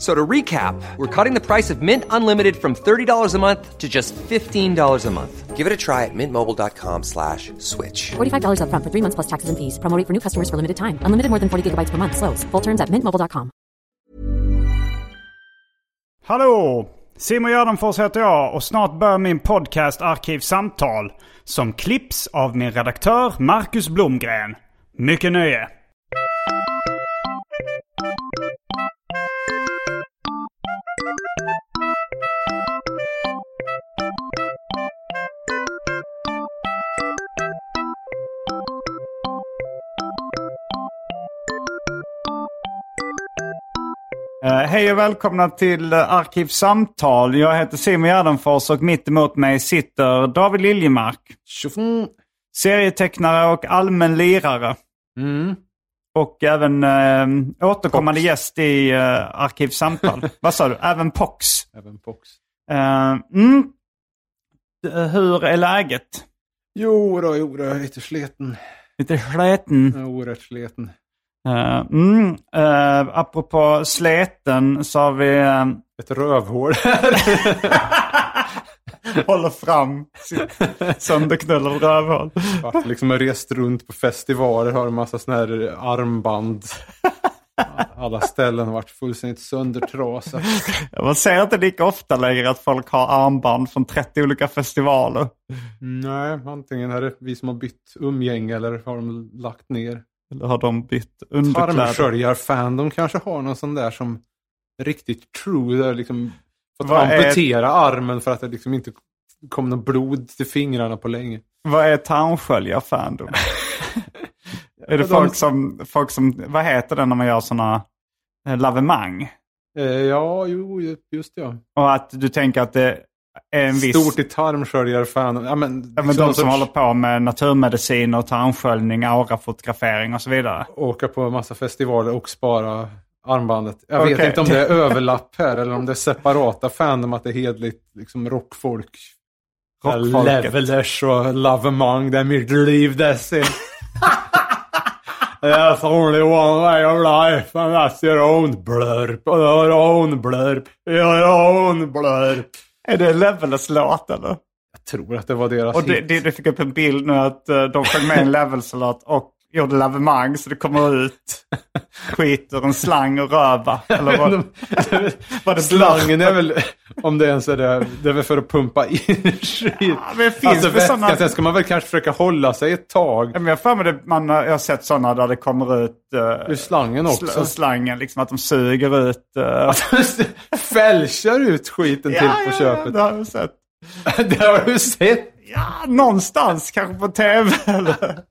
F- So to recap, we're cutting the price of Mint Unlimited from $30 a month to just $15 a month. Give it a try at mintmobile.com slash switch. $45 upfront for three months plus taxes and fees. Promo rate for new customers for limited time. Unlimited more than 40 gigabytes per month. Slows. Full terms at mintmobile.com. Hallå! Simon Gärdenfors heter jag och snart börjar min podcast Arkivsamtal. Som klipps av min redaktör Marcus Blomgren. Mycket nöje! Hej och välkomna till uh, Arkivsamtal. Jag heter Simon Gärdenfors och mitt emot mig sitter David Liljemark. Tjofon. Serietecknare och allmän lirare. Mm. Och även äh, återkommande gäst i uh, Arkivsamtal. Vad sa du? Även Pox. Även Pox. Eh, mm. Hur är läget? Jo då, jo då, jag är lite sliten. Lite. Jag är orätt sliten. Uh, mm. uh, apropå sleten så har vi... eh, Ett rövhål. håller fram sitt sönderknullade rövhål. Vart liksom har rest runt på festivaler, har en massa sådana här armband. Alla ställen har varit fullständigt söndertrasade. Man ser inte lika ofta längre att folk har armband från 30 olika festivaler. Nej, antingen är det vi som har bytt umgänge eller har de lagt ner. Eller har de bytt underkläder? Tarmsköljar-fan, de kanske har någon sån där som riktigt true, där liksom fått Vad är- amputera armen för att det liksom inte kom något blod till fingrarna på länge. Vad är tarmsköljar-fandom? är det De- folk som, folk som, vad heter det när man gör sådana eh, lavemang? Eh, ja, jo, just det, ja. Och att du tänker att det är en viss... Stort i tarmsköljar-fan. Ja, men, Ja, men liksom de som någon håller sorts- på med naturmedicin och tarmsköljning, aurafotografering och så vidare. Åka på en massa festivaler och spara armbandet. Jag vet Okej. inte om det är överlapp här eller om det är separata fandom, att det är hedligt liksom rockfolk. Rockfolket. Levelers och lavemang, det är mitt liv. There's only one way of life and that's your own blurp. Your own blurp. Your own blurp. Är det Levelers låt eller? Jag tror att det var deras Och det, hit. det, det fick upp en bild nu att eh, de sjöng med en Levels-låt och gjorde lavemang så det kommer ut skit ur en slang och röva. Eller vad, var det Slangen är väl, om det ens är det, det är väl för att pumpa in skit. Ja, men det finns alltså såna- sen ska man väl kanske försöka hålla sig ett tag. Ja, men jag har för mig det, man, jag har sett sådana där det kommer ut uh, Ur slangen också. slangen, liksom att de suger ut... Uh, Fälschar ut skiten till på köpet. det har jag sett. det har du sett. Ja, någonstans, kanske på tv eller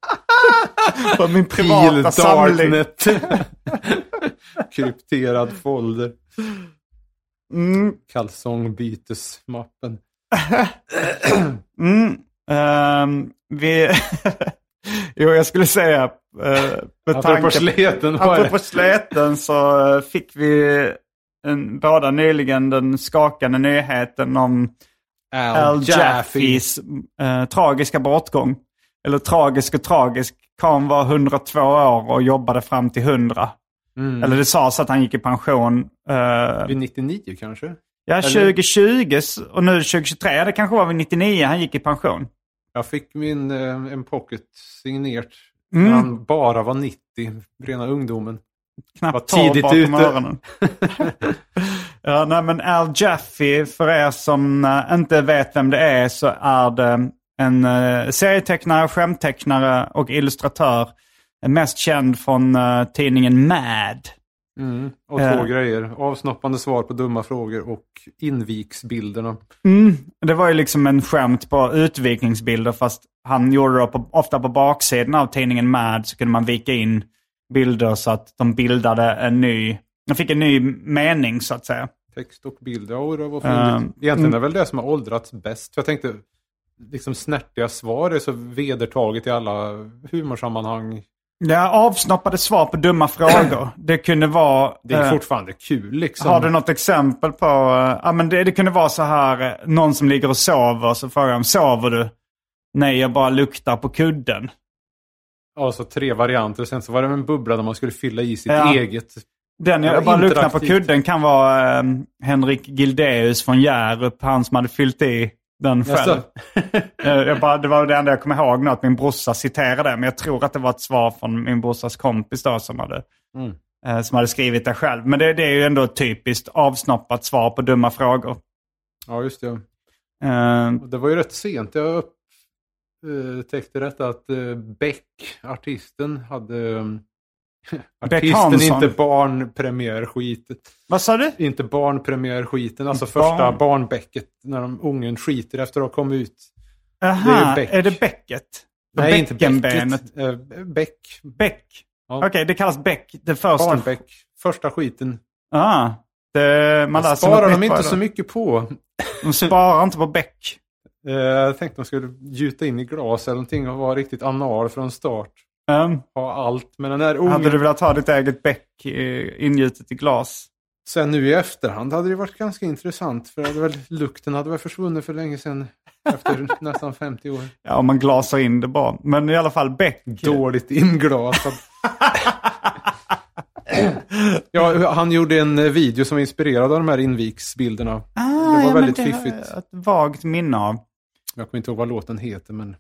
på min privata samling. Krypterad folder. Mm, Kalsongbytesmappen. mm, ehm, vi... jo, jag skulle säga... Uh, med Apropå det? Apropå släten så eh, fick vi en, båda nyligen den skakande nyheten om Al Jaffis eh, tragiska bortgång. Eller tragisk och tragisk. Karln var 102 år och jobbade fram till 100. Mm. Eller det sades att han gick i pension. eh, Vid 99 kanske? ja, eller- 2020 s- och nu 2023. Det kanske var vid 99 han gick i pension. Jag fick min eh, en pocket signerat Mm. när han bara var 90. Rena ungdomen. Knappt tidigt bakom ute. öronen. ja, nej, men Al Jaffe, för er som eh, inte vet vem det är, så är det en uh, serietecknare, skämttecknare och illustratör. Mest känd från eh, tidningen Mad. Mm. Och Eh. två grejer. Avsnoppande svar på dumma frågor och inviksbilderna. Mm, det var ju liksom en skämt på utvikningsbilder fast han gjorde det på, ofta på baksidan av tidningen Mad så kunde man vika in bilder så att de bildade en ny, de fick en ny mening så att säga. Text och bild. Ja, det var fyndigt. Egentligen är väl det som har åldrats bäst. För jag tänkte, liksom snärtiga svar är så vedertaget i alla humorsammanhang. Ja, avsnoppade svar på dumma frågor. Det kunde vara... Det är eh, fortfarande kul liksom. Har du något exempel på... eh, Ja, men det, det kunde vara så här, eh, någon som ligger och sover så frågar de, sover du? Nej, jag bara luktar på kudden. Ja, så tre varianter. Sen så var det en bubbla där man skulle fylla i sitt Ja. eget. Den jag bara luktar på kudden kan vara eh, Henrik Gildeus från Hjärup, han som hade fyllt i den själv. Jaså? Eh, jag bara, det var det enda jag kommer ihåg nu, att min brorsa citerade det. Men jag tror att det var ett svar från min brorsas kompis då som hade, Mm. eh, som hade skrivit det själv. Men det, det är ju ändå ett typiskt avsnoppat svar på dumma frågor. Ja, just det. Eh, Det var ju rätt sent jag upptäckte detta att eh, Beck, artisten, hade... Beck artisten, Hansson. inte barnpremiärskitet. vad sa du? Inte barnpremiärskiten, alltså Barn. första barnbäcket när de, ungen skiter efter att ha kommit ut. Aha, Beck. är det bäcket? Nej, inte bäcket. Eh, Bäck. Bäck? Ja. Okej, det kallas bäck. Det första. Barnbäck. Första skiten. Ah, det, man Det sparar de inte så mycket på. De sparar inte på bäck. Eh, jag tänkte de skulle gjuta in i glas eller någonting och vara riktigt anal från start. Um, Ha allt. Men den här ungen... hade du velat ha ditt eget bäck eh, ingjutet i glas? Sen nu i efterhand hade det varit ganska intressant. För hade väl, lukten hade väl försvunnit för länge sedan. Efter nästan 50 år. Ja, om man glasar in det bara. Men i alla fall bäck. Dåligt inglasad. ja, han gjorde en video som var inspirerad av de här inviksbilderna. Ah, det var ja, väldigt det fiffigt. Ett vagt minne av. Jag kommer inte ihåg vad låten heter men...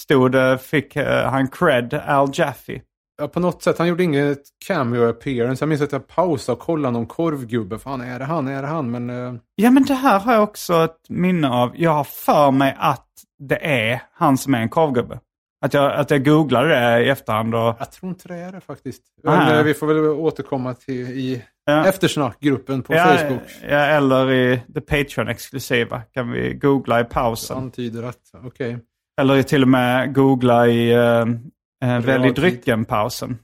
Stod det, fick eh, han cred, Al Jaffe. Ja, på något sätt, han gjorde inget cameo appearance. Jag minns att jag pausade och kollade någon korvgubbe. Fan, är det han? Är det han? Men eh, Ja, men det här har jag också ett minne av. Jag har för mig att det är han som är en korvgubbe. Att jag, att jag googlade det i efterhand och... jag tror inte det är det faktiskt. Men, eh, vi får väl återkomma till i Ja. eftersnackgruppen på ja, Facebook. Ja, eller i det Patreon-exklusiva kan vi googla i pausen. Antyder att, okej. Eller till och med googla i uh, uh, Välj drycken-pausen.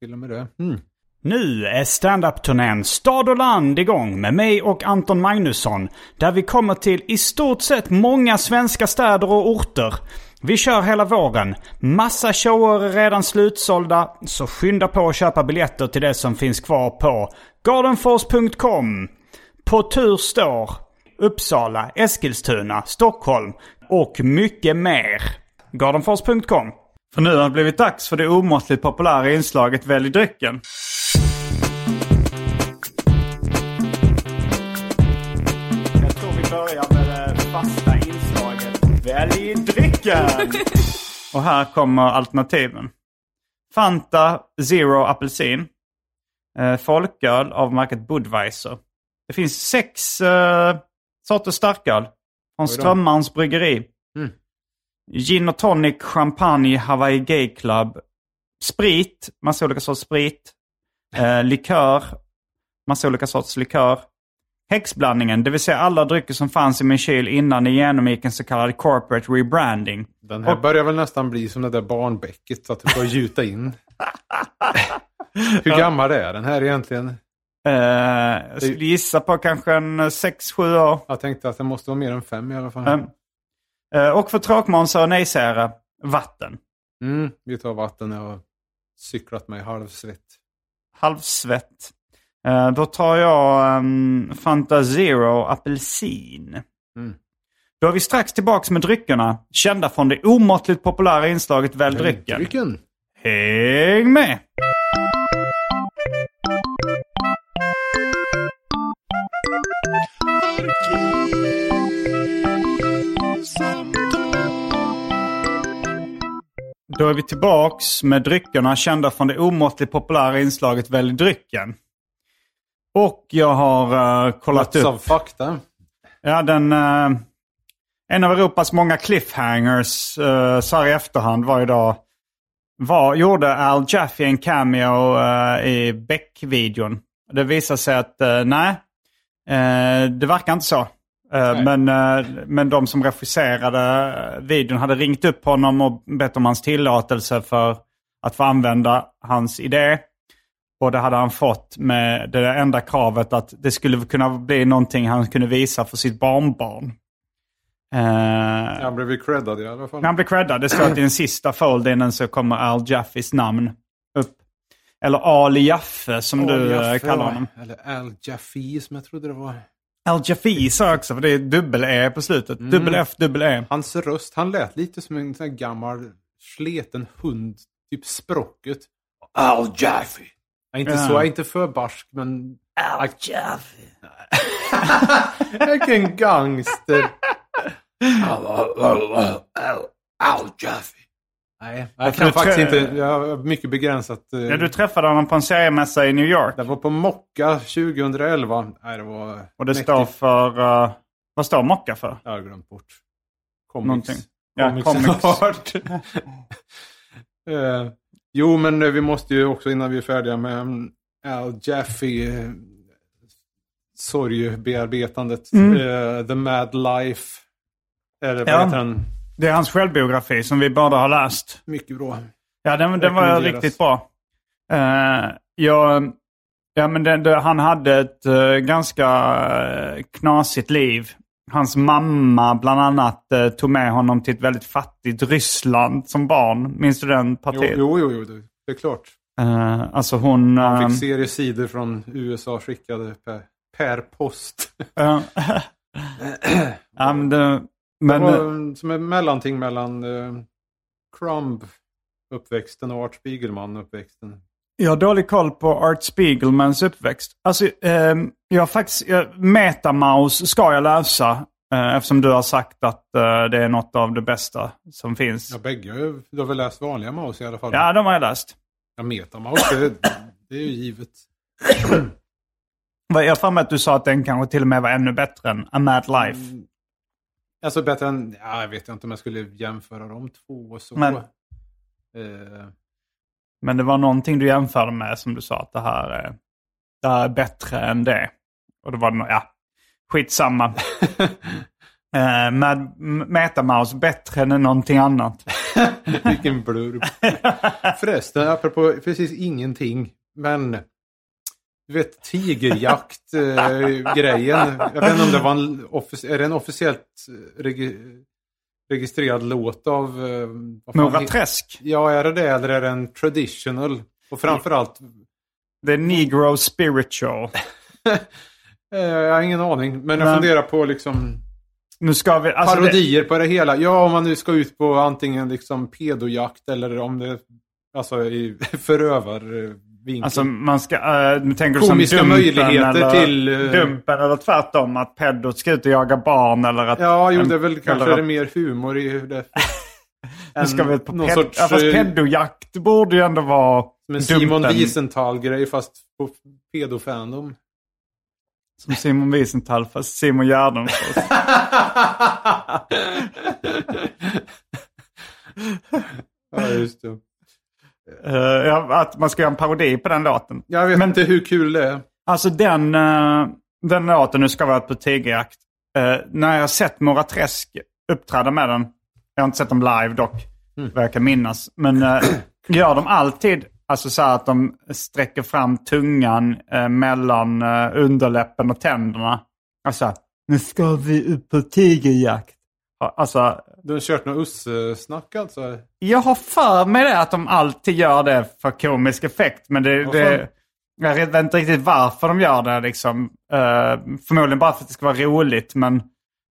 Till och med det. Mm. Nu är standup-turnén Stad och land igång med mig och Anton Magnusson. Där vi kommer till i stort sett många svenska städer och orter. Vi kör hela våren. Massa shower är redan slutsålda, så skynda på att köpa biljetter till det som finns kvar på gardenfors.com. På tur står Uppsala, Eskilstuna, Stockholm och mycket mer. Gardenfors.com. För nu har det blivit dags för det omåttligt populära inslaget Välj drycken. Jag tror vi börjar med det fasta inslaget Välj drycken! Och här kommer alternativen. Fanta Zero Apelsin. Eh, folköl av märket Budweiser. Det finns sex eh, sorters starköl. Från då. Strömmarns bryggeri. Mm. Gin och tonic, champagne, Hawaii Gay Club. Sprit, massa olika sorters sprit. Eh, likör, massa olika sorters likör. Häxblandningen, det vill säga alla drycker som fanns i min kyl innan det genomgick en så kallad corporate rebranding. Den här börjar väl nästan bli som det där barnbäcket så att du får gjuta in. Hur gammal är den här egentligen? Eh, jag skulle gissa på kanske en 6-7 år. Jag tänkte att det måste vara mer än fem i alla fall. Eh, och för tråkmånsar och nejsägare, vatten. Mm, vi tar vatten. Jag har cyklat mig halvsvett. Halvsvett. Eh, då tar jag um, Fanta Zero apelsin. Mm. Då är vi strax tillbaks med dryckerna, kända från det omåttligt populära inslaget Välj. Drycken. Häng med! Då är vi tillbaks med dryckerna kända från det omåttligt populära inslaget Välj drycken. Och jag har uh, kollat Lots upp... of fakta. Ja, den... eh, en av Europas många cliffhangers uh, så här i efterhand varje dag. var, gjorde Al Jaffe en cameo uh, i Beck-videon. Det visade sig att uh, nej, uh, det verkar inte så. men, men de som regisserade videon hade ringt upp honom och bett om hans tillåtelse för att få använda hans idé. Och det hade han fått med det enda kravet att det skulle kunna bli någonting han kunde visa för sitt barnbarn. Uh, han blev creddad i alla fall. Han blev creddad. Det står att i den sista foldingen så kommer Al Jaffes namn upp. Eller Ali Jaffe som Al du eh, Jaffe, kallar honom. Eller Al Jaffe som jag trodde det var. Al Jaffe sa också, för det är dubbel-E på slutet. Mm. Dubbel-F, dubbel-E. Hans röst, han lät lite som en sån här gammal sleten hund. Typ språket. Al Jaffe. Ja, inte ja. så, inte för barsk, men... Al Jaffe. Vilken gangster. Al Jaffe. Nej, jag kan faktiskt inte. Jag har mycket begränsat. Uh, ja, du träffade honom på en seriemässa i New York. Det var på Mocka 2011. Nej, det var Och det mäktigt. står för... Uh, vad står Mocka för? Jag har glömt bort. Comics. Någonting. Ja, comics. uh, jo, men vi måste ju också innan vi är färdiga med um, Al Jaffe. Uh, sorgbearbetandet. Mm. Uh, The Mad Life. Eller vad ja. heter den? Det är hans självbiografi som vi båda har läst. Mycket bra. Ja, den, den var riktigt bra. Uh, jag, ja, men det, det, han hade ett uh, ganska uh, knasigt liv. Hans mamma bland annat uh, tog med honom till ett väldigt fattigt Ryssland som barn. Minns du den partiet? Jo, jo, jo, det är klart. Uh, alltså hon... Han fick seriesidor från USA skickade per, per post. ja, men det, men, det var som ett mellanting mellan uh, Crumb uppväxten och Art Spiegelman uppväxten. Jag har dålig koll på Art Spiegelmans uppväxt. Alltså, eh, jag faktiskt, jag, Metamaus ska jag läsa. Eh, eftersom du har sagt att eh, det är något av det bästa som finns. Ja, bägge. Du har väl läst vanliga Mouse i alla fall? Ja, de har jag läst. Ja, Metamaus, det, det är ju givet. Jag har för mig att du sa att den kanske till och med var ännu bättre än A Mad Life. Mm, Alltså bättre än, ja, jag vet inte om jag skulle jämföra de två och så. Men, eh. men det var någonting du jämförde med som du sa att det här är, det här är bättre än det. Och då var det, ja, skitsamma. eh, med Metamaus bättre än någonting annat. Vilken blurb. Förresten, apropå precis ingenting. Men du vet tigerjakt-grejen. Eh, jag vet inte om det var en, är det en officiellt eh, reg registrerad låt av... Eh, Mora Träsk? Ja, är det det eller är det en traditional? Och framförallt... The Negro Spiritual. Jag har ingen aning, men, men jag funderar på liksom... Nu ska vi, alltså parodier det... på det hela. Ja, om man nu ska ut på antingen liksom pedojakt eller om det... Alltså i förövar vinkel. Alltså man ska, uh, tänker du Komiska som möjligheter eller, till... Uh... Dumpen eller tvärtom, att pedot ska ut och jaga barn eller att... Ja, jo, det är väl kanske är det mer humor i det. nu ska vi på ped... sorts, ja, fast pedojakt borde ju ändå vara... Som en Simon Wiesenthal-grej fast på pedofandom. Som Simon Wiesenthal fast Simon Gärdenfors. ja, just det. Uh, att man ska göra en parodi på den låten. Jag vet Men, inte hur kul det är. Alltså den, uh, den låten, nu ska vi på tigerjakt. Uh, när jag har sett Mora Träsk uppträda med den, jag har inte sett dem live dock, mm. vad jag kan minnas. Men uh, gör de alltid alltså så att de sträcker fram tungan mellan underläppen och tänderna. Alltså, nu ska vi upp på tigerjakt. Alltså, du har kört något uss-snack alltså? Jag har för mig det att de alltid gör det för komisk effekt. Men det, det, jag vet inte riktigt varför de gör det. Liksom. Uh, förmodligen bara för att det ska vara roligt. Men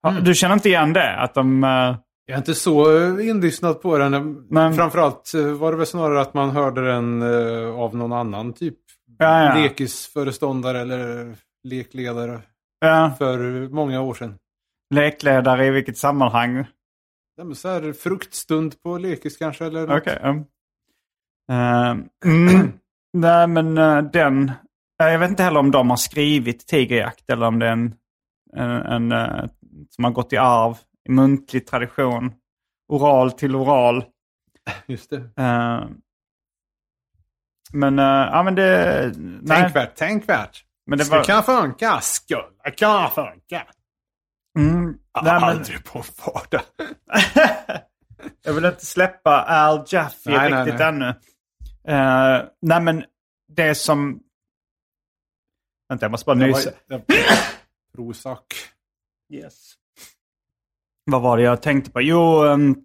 mm. du känner inte igen det? Att de... Uh... Jag är inte så eh, inlyssnad på den. Men... Framförallt var det väl snarare att man hörde den uh, av någon annan typ. Ja, ja. Lekisföreståndare eller lekledare. Ja. För många år sedan. Lekledare i vilket sammanhang? Ja, så här, fruktstund på lekis kanske eller något. Okej. Okay, um. uh, mm, nej men uh, den. Uh, jag vet inte heller om de har skrivit Tigerjakt eller om det är en, en, en uh, som har gått i arv i muntlig tradition. Oral till oral. Just det. Men, uh, ja men det... Nej. Tänkvärt, tänkvärt. Men det var... kan funka. Skulle kan funka. Mm, nej, men... Aldrig på vardag. jag vill inte släppa Al Jaffe nej, riktigt nej, nej. ännu. Uh, nej men det som... Vänta, jag måste bara nysa. Prozac. Yes. Vad var det jag tänkte på? Jo, um,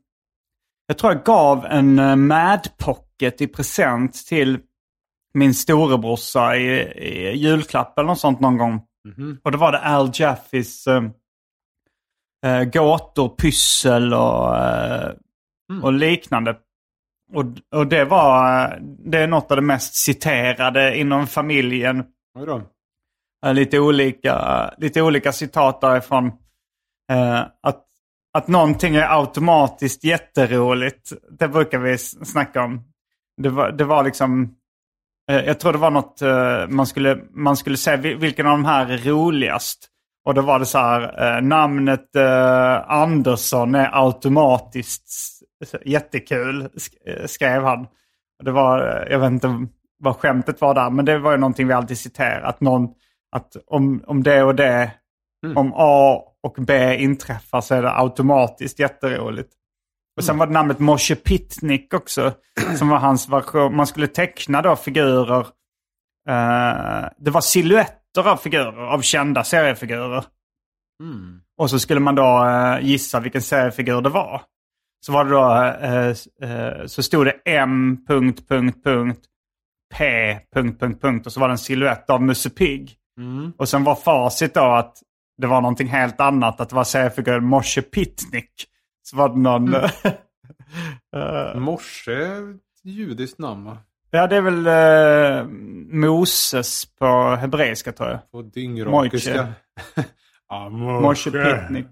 jag tror jag gav en uh, Mad Pocket i present till min storebrorsa i, i julklapp eller något sånt någon gång. Mm -hmm. Och då var det Al Jaffes uh, uh, gåtor, pyssel och, uh, mm. och liknande. Och, och det var det är något av det mest citerade inom familjen. Lite olika, lite olika citat därifrån. att att någonting är automatiskt jätteroligt. Det brukar vi snacka om. Det var, det var liksom... Eh, jag tror det var något eh, man skulle, man skulle säga vilken av de här är roligast. Och då var det så här, eh, namnet Andersson är automatiskt jättekul, skrev han. Det var, jag vet inte vad skämtet var där, men det var ju någonting vi alltid citerar. Att, någon, att om, om det och det, mm. om A och B inträffar så är det automatiskt jätteroligt. Och sen var det namnet Moshe Pitnik också. Som var hans version. Man skulle teckna då figurer. Uh, det var siluetter av figurer, av kända seriefigurer. Mm. Och så skulle man då uh, gissa vilken seriefigur det var. Så var det då, uh, så stod det M... Punkt, punkt, punkt, P... Punkt, punkt, punkt, och så var det en siluett av Musse Pigg. Mm. Och sen var facit då att det var någonting helt annat. Att det var seriefiguren Moshe Pitnik. Så var det någon... Mm. uh, Morse, judiskt namn va? Ja, det är väl uh, Moses på hebreiska tror jag. På dyngrakiska. ah, Moshe Pitnik.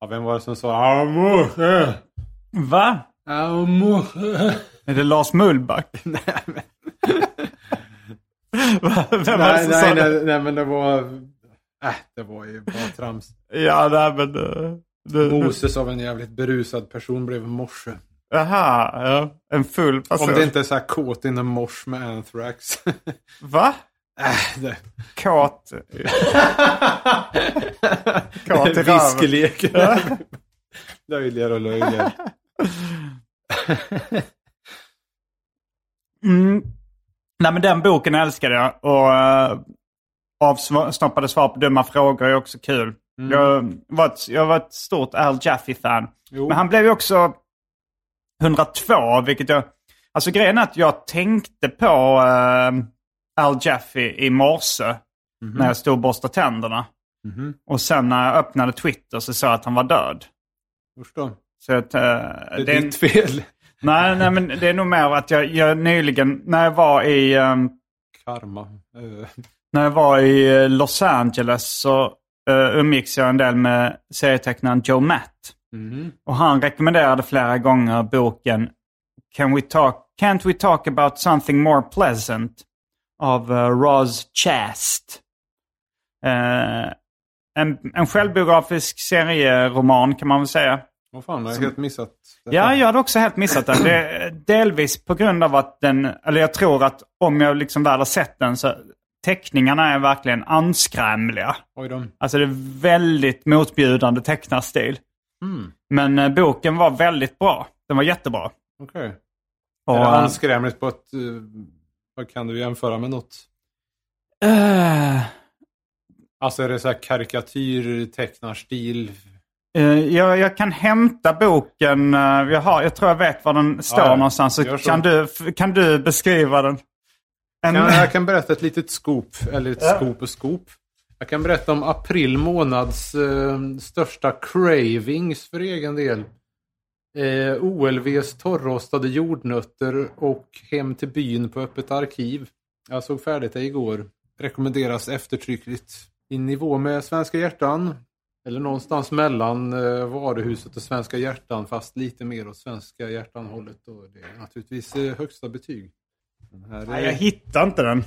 Ja, vem var det som sa ah, Moshe? Va? Ah, Moshe. Är det Lars Mullback? nej, men... vem nej, nej, nej, nej, nej, men det var Äh, det var ju bara trams. ja, nej men... Uh, det, Moses av en jävligt berusad person blev morse. Jaha, ja. En full person. Om det inte är så här kåt in the mosh med Anthrax. Va? Äh, det... Kåt. Kåt i Viskelek. löjligare och löjligare. mm. Nej men den boken älskade jag. Och uh, avsnoppade svar på dumma frågor är också kul. Mm. Jag, var ett, jag var ett stort Al Jaffe-fan. Men han blev ju också 102, vilket jag... Alltså grejen är att jag tänkte på uh, Al Jaffe i morse mm -hmm. när jag stod och borstade tänderna. Mm -hmm. Och sen när jag öppnade Twitter så sa jag att han var död. Då. Så att, uh, det är det ditt fel. Nej, nej, men det är nog mer att jag, jag nyligen, när jag var i... Um, Karma. Uh när jag var i eh, Los Angeles så umgicks jag en del med serietecknaren Joe Matt. Mm. Och han rekommenderade flera gånger boken Can we talk, Can't we talk about something more pleasant? av uh, Roz Chast. Uh, en, en självbiografisk serieroman kan man väl säga. Åh fan, jag har helt missat. Detta. Ja, jag hade också helt missat den. Det, delvis på grund av att den, eller jag tror att om jag liksom väl har sett den så teckningarna är verkligen anskrämliga. Oj då. Alltså det är väldigt motbjudande tecknarstil. Mm. Men eh, boken var väldigt bra. Den var jättebra. Okej. Okay. är det eh, anskrämligt på ett... Uh, vad kan du jämföra med något? Uh, alltså är det så här karikatyr, tecknarstil? Uh, jag, jag, kan hämta boken. jag, har, jag tror jag vet var den står ja, någonstans. Så kan, du, kan du beskriva den? En... Kan, jag kan berätta ett litet scoop, eller ett scoop och scoop. Jag kan berätta om april månads eh, största cravings för egen del. Eh, OLVs torrostade jordnötter och Hem till byn på öppet arkiv. Jag såg färdigt det igår. Rekommenderas eftertryckligt. I nivå med Svenska hjärtan. Eller någonstans mellan eh, varuhuset och Svenska hjärtan fast lite mer åt Svenska hjärtan-hållet. Det är naturligtvis eh, högsta betyg. Är... Nej, jag hittar inte den.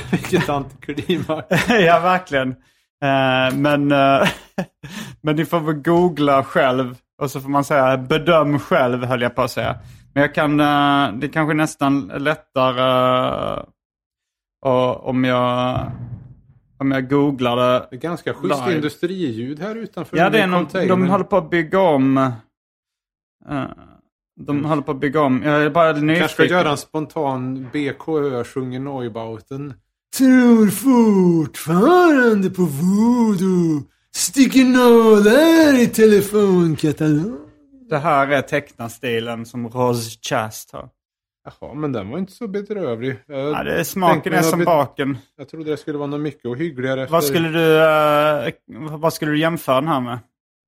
Vilket antiklimax. ja, verkligen. Uh, men, uh, men ni får väl googla själv. Och så får man säga bedöm själv höll jag på att säga. Men jag kan, uh, det kanske nästan lättare om jag om jag googlar det. Det är ganska schysst industriljud här utanför. Ja, det är någon, de håller på att bygga om. De mm. håller på att bygga om. Jag är bara nyfiken. Kanske ska göra en spontan BKÖ sjunger Neubauten. Tror fortfarande på voodoo. Sticker nålar i telefonkatalog. Det här är tecknarstilen som Roz Chast har. Jaha, men den var inte så bedrövlig. Jag ja, det är smaken är som baken. Jag trodde det skulle vara något mycket och hyggligare. Efter... Vad, skulle du, uh, vad skulle du jämföra den här med?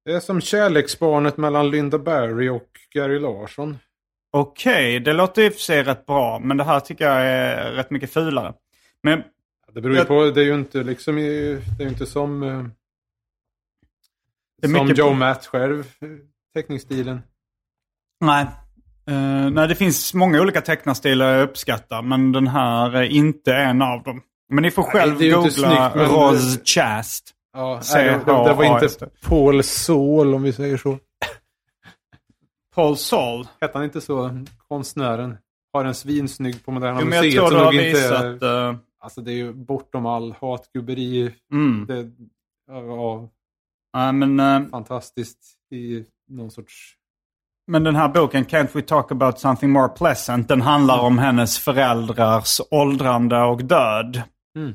Det är som kärleksbarnet mellan Linda Barry och Gary Larsson. Okej, okay, det låter i och för sig rätt bra. Men det här tycker jag är rätt mycket fulare. Men... Det beror ju jag... på, det är ju inte liksom, det är inte som... Uh, som Joe på... Matt själv, teckningsstilen. Nej, Uh, nej, det finns många olika tecknarstilar jag uppskattar, men den här är inte en av dem. Men ni får själv nej, googla snyggt, men... Roz Chast. Ja, nej, det, det, det, var inte Paul Saul om vi säger så. Paul Saul? Hette han inte så? Konstnären. Har en svinsnygg på Moderna jo, Museet. Jag tror du har visat... Inte, uh... Alltså det är ju bortom all hatgubberi. Mm. Det, ja, ja, men, uh... Fantastiskt i någon sorts men den här boken, Can't We Talk About Something More Pleasant, den handlar om hennes föräldrars åldrande och död. Mm.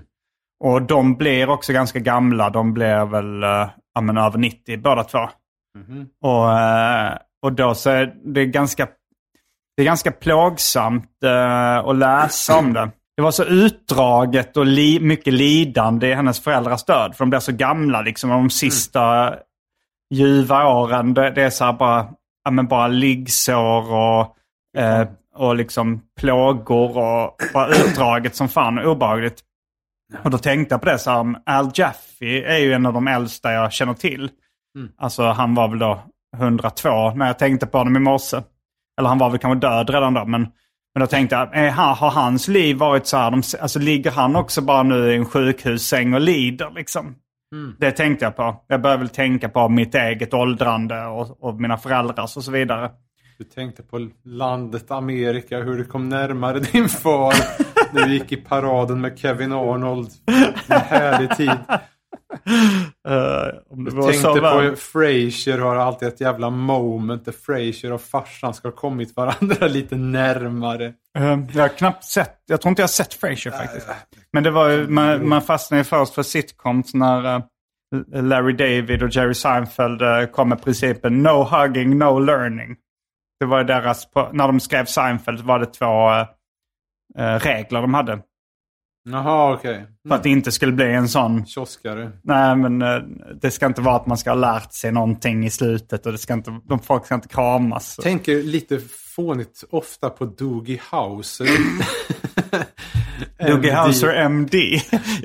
Och de blir också ganska gamla. De blir väl äh, ja, men över 90 båda två. Mm. Och, äh, och då så är det ganska, det är ganska plågsamt äh, att läsa om det. Det var så utdraget och li mycket lidande i hennes föräldrars död. För de blir så gamla liksom. De sista mm. ljuva åren, det, det är så bara ja, men bara liggsår och, eh, och liksom plågor och bara utdraget som fan och obehagligt. Och då tänkte jag på det så här, Al Jaffe är ju en av de äldsta jag känner till. Mm. Alltså han var väl då 102 när jag tänkte på honom i morse. Eller han var väl kanske död redan då. Men, men då tänkte jag, är, har hans liv varit så här, de, alltså ligger han också bara nu i en sjukhussäng och lider liksom? Mm. Det tänkte jag på. Jag började väl tänka på mitt eget åldrande och, och mina föräldrars och så vidare. Du tänkte på landet Amerika, hur du kom närmare din far när du gick i paraden med Kevin Arnold. En härlig tid. Uh, om det du tänkte på. Frasier har alltid ett jävla moment där Frasier och farsan ska ha kommit varandra lite närmare. Uh, jag har knappt sett, jag tror inte jag har sett Frasier faktiskt. Uh, Men det var ju, man, man fastnade ju först för sitcoms när uh, Larry David och Jerry Seinfeld uh, kom med principen no hugging, no learning. Det var deras, när de skrev Seinfeld var det två regler de hade. Jaha, okej. Okay. Mm. För att det inte skulle bli en sån... Kioskare. Nej, men uh, det ska inte vara att man ska ha lärt sig någonting i slutet och det ska inte, de folk ska inte kramas. Tänker lite fånigt ofta på Doogie Howser. Doogie Howser MD.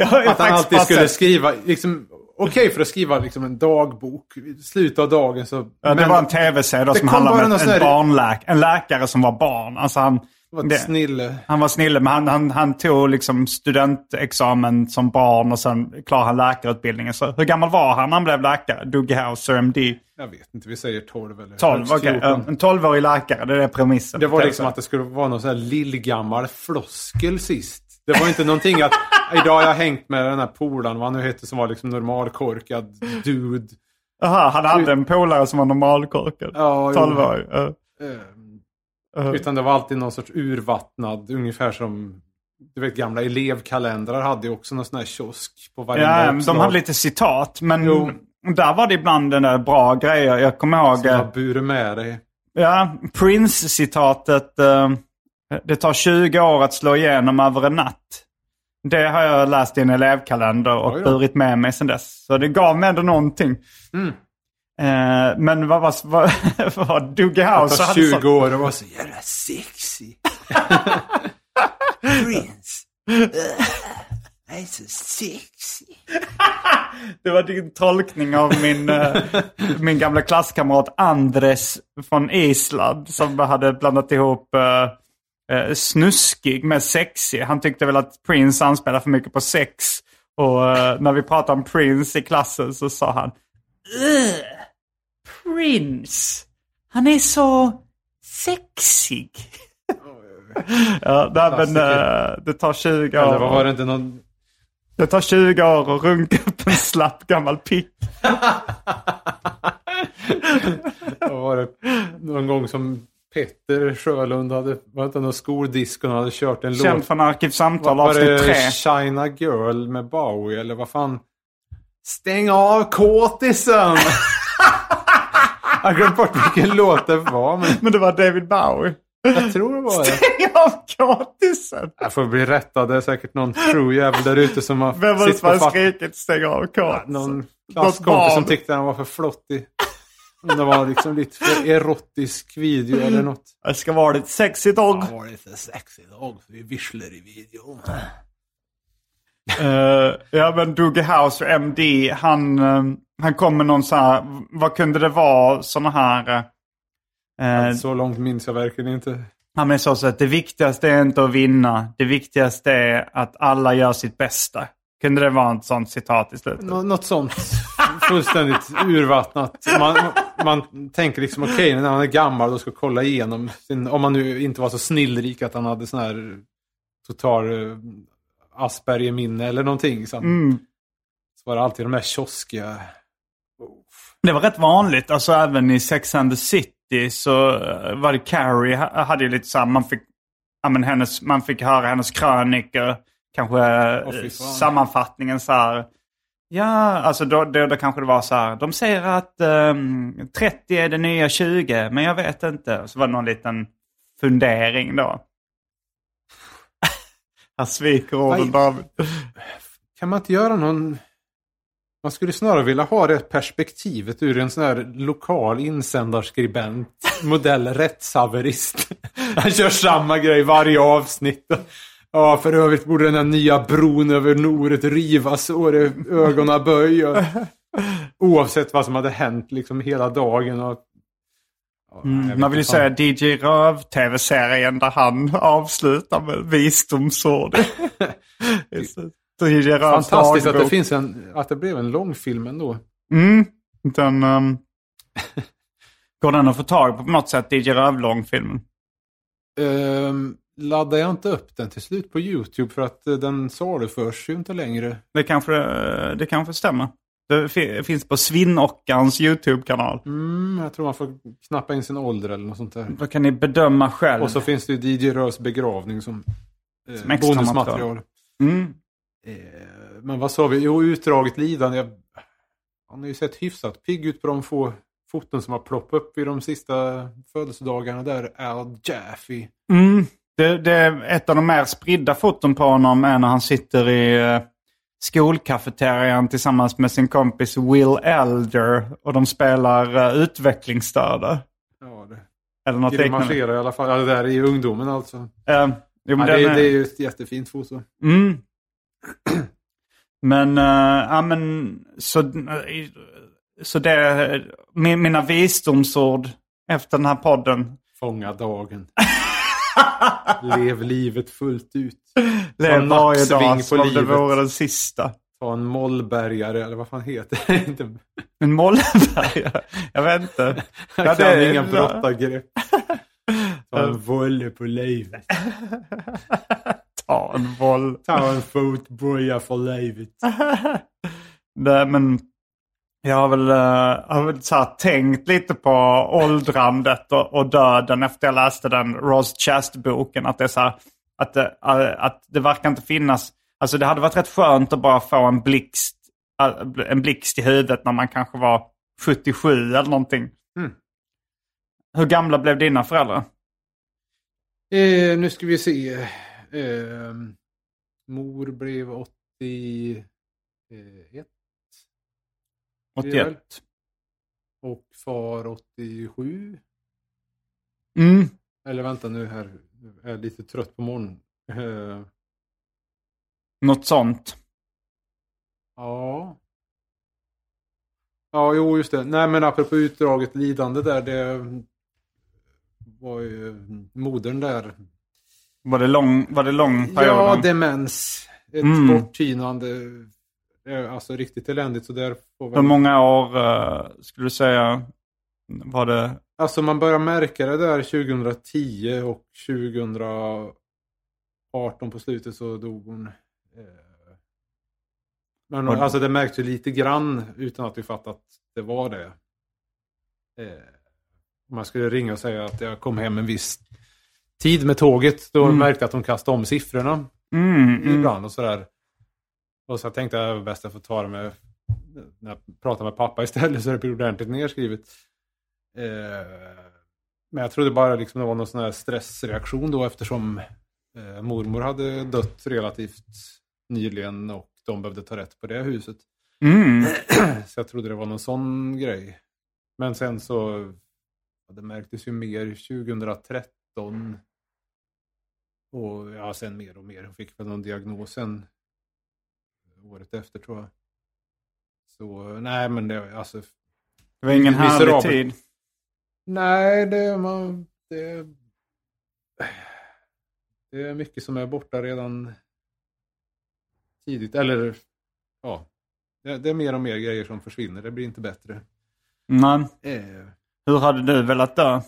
att han alltid skulle sett... skriva, liksom, okej okay för att skriva liksom en dagbok. Slutet av dagen så... Ja, det var en tv-serie som handlade om en, en, barnläk en läkare som var barn. Alltså han var det, snille. Han var snille, men han, han, han tog liksom studentexamen som barn och sen klarade han läkarutbildningen. Så hur gammal var han när han blev läkare? Dougie House, MD? Jag vet inte, vi säger 12 eller 12, okej. Okay. En 12-årig läkare, det är premissen. Det var liksom att det skulle vara någon sån här lillgammal floskel sist. Det var inte någonting att idag har jag hängt med den här polaren, vad han nu heter, som var liksom normalkorkad dude. Jaha, han hade en polare som var normalkorkad? Ja, 12-årig? Uh. Uh. Utan det var alltid någon sorts urvattnad, ungefär som du vet gamla elevkalendrar hade ju också någon sån här kiosk på varje Ja, de hade lite citat. Men jo. där var det ibland den där bra grejer. Jag kommer ihåg... Som har burit med dig. Ja, Prince-citatet. Uh, det tar 20 år att slå igenom över en natt. Det har jag läst i en elevkalender och burit med mig sedan dess. Så det gav mig ändå någonting. Mm. Eh, men vad var vad, vad Dougie House hade 20 så... år och var så jävla sexy. Prince. Jag är så sexy. det var din tolkning av min, uh, min gamla klasskamrat Andres från Island som hade blandat ihop uh, uh, snuskig med sexig. Han tyckte väl att Prince anspelar för mycket på sex. Och när vi pratade om Prince i klassen så sa han Ugh. Prince. Han är så sexig. ja, nej, men uh, det tar 20 år. Eller var det inte någon... Det tar 20 år att runka upp en slapp gammal pick. var det någon gång som Petter Sjölund hade, var inte någon skoldisk och hade kört en Känd låt. Känd från Arkivsamtal avsnitt 3. Var det China Girl med Bowie eller vad fan? Stäng av kåtisen! Jag glömde bort vilken låt det var. Men... men det var David Bowie. Jag tror det var det. Stäng av kåtisen! Jag får bli rättad. Det är säkert någon true jävel där ute som har... Vem var det som hade skrikit stäng av kåtisen? Ja, någon klasskompis som tyckte han var för flottig. Om det var liksom lite för erotisk video eller något. Det ska vara lite sexigt dog. Det var lite sexigt dog. Vi visslar i videon. uh, ja men Doogie House MD, han, uh, han kom med någon så här, vad kunde det vara, sådana här... Uh, så långt minns jag verkligen inte. Han sa så att det viktigaste är inte att vinna, det viktigaste är att alla gör sitt bästa. Kunde det vara ett sånt citat i slutet? Nå något sånt fullständigt urvattnat. Man, man tänker liksom okej, okay, när han är gammal och ska kolla igenom sin, om man nu inte var så snillrik att han hade sån här total uh, Asperger-minne eller någonting. Så, mm. så var det alltid de där kioskiga... Det var rätt vanligt, alltså även i Sex and the City så eh, var det Carrie hade ju lite så här, man fick, ja, men hennes, man fick höra hennes krönikor, kanske oh, sammanfattningen så här. Ja, alltså då, då, då kanske det var så här. De säger att um, ehm, 30 är det nya 20, men jag vet inte. Så var det någon liten fundering då. Han sviker orden David. Kan man inte göra någon... Man skulle snarare vilja ha det perspektivet ur en sån här lokal insändarskribent. Modell rättshaverist. Han kör samma grej varje avsnitt. Ja, för övrigt borde den här nya bron över Noret rivas och det ögonen böj. oavsett vad som hade hänt liksom hela dagen. Och, mm, man vill ju säga DJ Röv-tv-serien där han avslutar med visdomsord. Rövs Fantastiskt att det, finns en, att det blev en långfilm ändå. Mm, den... Um, går den att få tag på på något sätt, DJ Röv-långfilmen? Um, laddade jag inte upp den till slut på YouTube för att eh, den saluförs ju inte längre. Det kanske, eh, det kanske stämmer. Det finns på Svinnockans YouTube-kanal. Mm, jag tror man får knappa in sin ålder eller något sånt där. Då kan ni bedöma själv. Och så finns det ju DJ Rös begravning som, eh, som bonusmaterial. Mm. Eh, men vad sa vi? Jo, utdraget lidande. Jag, han har ju sett hyfsat pigg ut på de få foton som har ploppat upp vid de sista födelsedagarna där. Al Jaffe. Mm. Det, det, är ett av de mer spridda foton på honom är när han sitter i uh, skolkafeterian tillsammans med sin kompis Will Elder och de spelar uh, utvecklingsstörda. Ja, det. Eller något liknande. i alla fall. Ja, det där är i ungdomen alltså. Uh, jo, ja, det, är, det är ju ett jättefint foto. Mm. Men, uh, ja men så, så det, mina visdomsord efter den här podden. Fånga dagen. Lev livet fullt ut. Lev varje dag som om det vore den sista. Ta en mollbergare, eller vad fan heter det? en mollbergare? Jag vet inte. Jag ja, kan det inga brottargrepp. Ta en volle på livet. Ta en voll. Ta en fotboja för livet. Nej men jag har väl, uh, har väl så tänkt lite på åldrandet och, och, döden efter jag läste den Ross Chast-boken. Att det, är så här, att, det, uh, att det verkar inte finnas... Alltså det hade varit rätt skönt att bara få en blixt, uh, en blixt i huvudet när man kanske var 77 eller någonting. Mm. Hur gamla blev dina föräldrar? Eh, nu ska vi se. Eh, mor blev 81. 81. Och far 87. Mm. Eller vänta nu här. Jag är lite trött på morgonen. Uh. Något sånt. Ja. Ja, jo just det. Nej men apropå utdraget lidande där. Det var ju modern där. Var det lång, var det lång period? Ja, demens. Ett mm. borttynande alltså riktigt eländigt. Så där får väl... Hur många år uh, skulle du säga var det Alltså man börjar märka det där 2010 och 2018 på slutet så dog hon. Eh, men alltså det märks ju lite grann utan att vi fattat att det var det. Eh, om man skulle ringa och säga att jag kom hem en viss tid med tåget. Då mm. märkte jag att de kastade om siffrorna. Mm, mm. ibland och sådär. Och så tänkte jag att det var bäst att få ta det med när jag pratar med pappa istället så det blir ordentligt nedskrivet. Eh, men jag trodde bara liksom det var någon sån här stressreaktion då eftersom eh, mormor hade dött relativt nyligen och de behövde ta rätt på det huset. Mm. Så jag trodde det var någon sån grej. Men sen så, det märktes ju mer 2013. Och ja, sen mer och mer. Hon fick väl någon diagnos sen året efter tror jag. Så nej men det, alltså. Det var ingen härlig tid. Nej, det, man, det, det är mycket som är borta redan tidigt. Eller ja, det, det, är mer och mer grejer som försvinner. Det blir inte bättre. Nej. Eh. Hur hade du velat dö?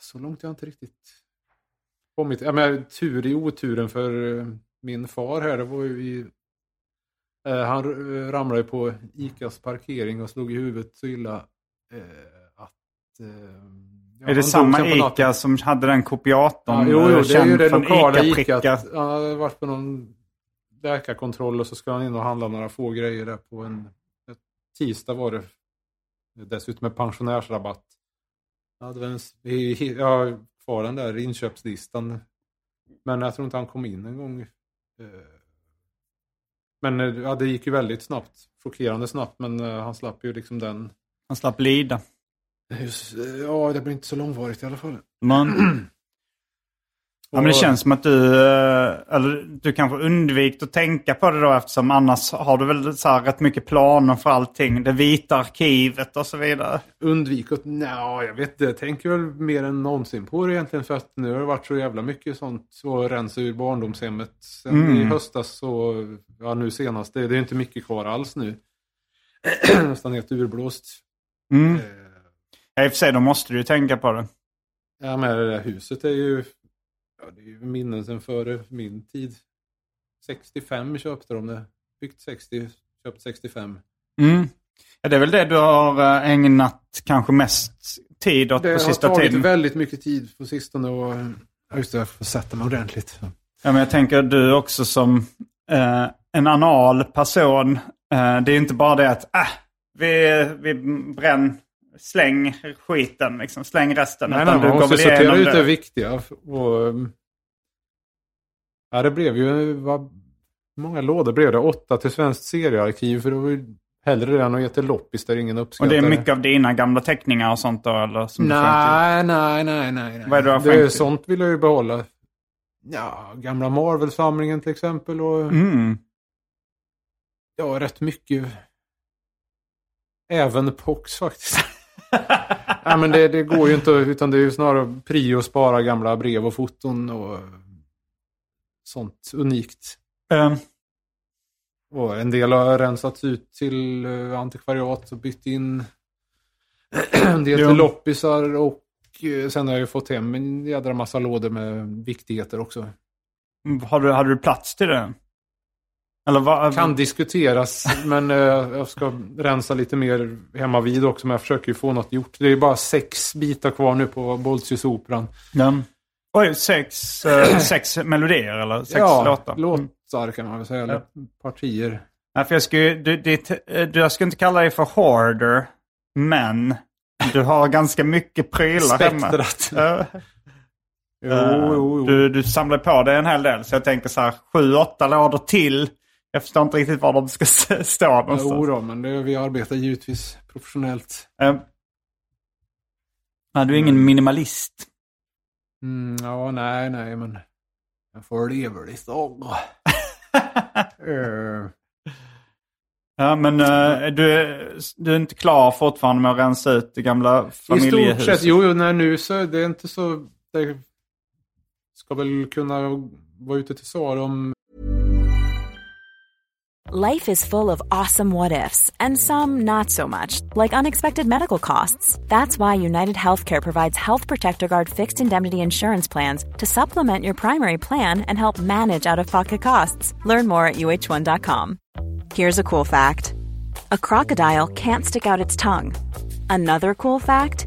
Så långt jag inte riktigt kommit. Ja, men, tur i oturen för eh, min far här. Det var ju i, eh, han ramlade på ICAs parkering och slog i huvudet så illa. Eh, Eh, ja, är det samma ICA som hade den kopiatorn? Ja, jo, jo, det är ju det lokala ICA. ICA. Han hade varit på någon läkarkontroll och så ska han in och handla några få grejer där på en tisdag var det. Dessutom med pensionärsrabatt. Jag hade en, kvar den där inköpslistan. Men jag tror inte han kom in en gång. Eh, men eh, ja, det gick ju väldigt snabbt. Chockerande snabbt, men han slapp ju liksom den. Han slapp lida. Just, ja, det blir inte så långvarigt i alla fall. Man... Ja, men det känns som att du, eh, eller du kanske undvikit att tänka på det då eftersom annars har du väl så här rätt mycket planer för allting. Det vita arkivet och så vidare. Undvikit? Nej, jag vet inte. Jag tänker väl mer än någonsin på det egentligen för att nu har det varit så jävla mycket sånt. Så rensa ur barndomshemmet. Sen mm. i höstas så, ja nu senast, det, det är inte mycket kvar alls nu. Nästan helt urblåst. Mm. Eh, Ja, i och för sig, då måste du ju tänka på det. Ja, men det där huset är ju, ja, det är ju minnen sen före min tid. 65 köpte de det. Byggt 60, köpt 65. Mm. Ja, det är väl det du har eh, ägnat kanske mest tid åt det på sista tiden? Det har tagit väldigt mycket tid på sistone och just det, jag får sätta mig ordentligt. Ja, men jag tänker du också som eh, en anal person. Eh, det är inte bara det att äh, vi, vi bränner släng skiten, liksom. släng resten. Nej, nej, man måste sortera ut det viktiga. Och, um, ja, det blev ju, vad många lådor blev det? Åtta till Svenskt seriearkiv. För det var ju hellre det än att ge till loppis där ingen uppskattar Och det är mycket av dina gamla teckningar och sånt då? Eller, som nej, nej, nej, nej, Vad är det, det är Sånt vill jag ju behålla. Ja, gamla Marvel-samlingen till exempel. Och, mm. Ja, rätt mycket. Även Pox faktiskt. ja, men det, det, går ju inte, utan det är ju snarare prio att spara gamla brev och foton och sånt unikt. Mm. Och en del har rensats ut till eh, antikvariat och bytt in en del till loppisar och eh, sen har jag ju fått hem en jädra massa lådor med viktigheter också. Har du, hade du plats till det? Eller vad? Kan diskuteras, men uh, jag ska rensa lite mer hemma vid också. Men jag försöker ju få något gjort. Det är bara sex bitar kvar nu på Boltius-operan. Ja. Oj, sex, uh, sex melodier eller sex ja, låtar? låtar kan man väl säga. Eller ja. partier. Ja, för jag, skulle, du, det, du, jag ska inte kalla dig för hoarder, men du har ganska mycket prylar hemma. Spektrat. Jo, jo, jo. Du, du samlar på dig en hel del. Så jag tänker så här, sju, åtta lådor till. Jag förstår inte riktigt var de ska stå någonstans. Jo då, men det, vi arbetar givetvis professionellt. Nej, du är ingen mm. minimalist. Mm, ja, nej, nej, men jag får leva lite uh. Ja, men uh, du, du är inte klar fortfarande med att rensa ut det gamla familjehuset? I stort sett, jo, nej, nu så det är inte så... Det ska väl kunna vara ute till svar om Life is full of awesome what ifs, and some not so much, like unexpected medical costs. That's why United Healthcare provides Health Protector Guard fixed indemnity insurance plans to supplement your primary plan and help manage out of pocket costs. Learn more at uh1.com. Here's a cool fact a crocodile can't stick out its tongue. Another cool fact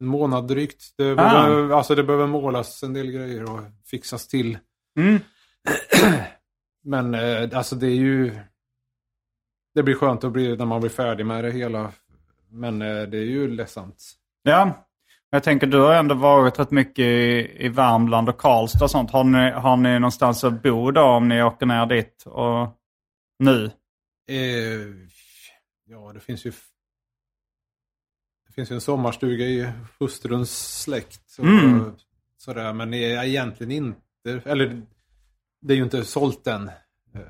en månad drygt. Det ah. behöver, alltså det behöver målas en del grejer och fixas till. Mm. Men eh, alltså det är ju... Det blir skönt att bli, när man blir färdig med det hela. Men eh, det är ju ledsamt. Ja, jag tänker du har ändå varit rätt mycket i, i Värmland och Karlstad och sånt. Har ni, har ni någonstans att bo då om ni åker ner dit och nu? Eh, ja, det finns ju finns ju en sommarstuga i hustruns släkt. Och mm. sådär, men egentligen inte. Eller det är ju inte sålt än. Eh,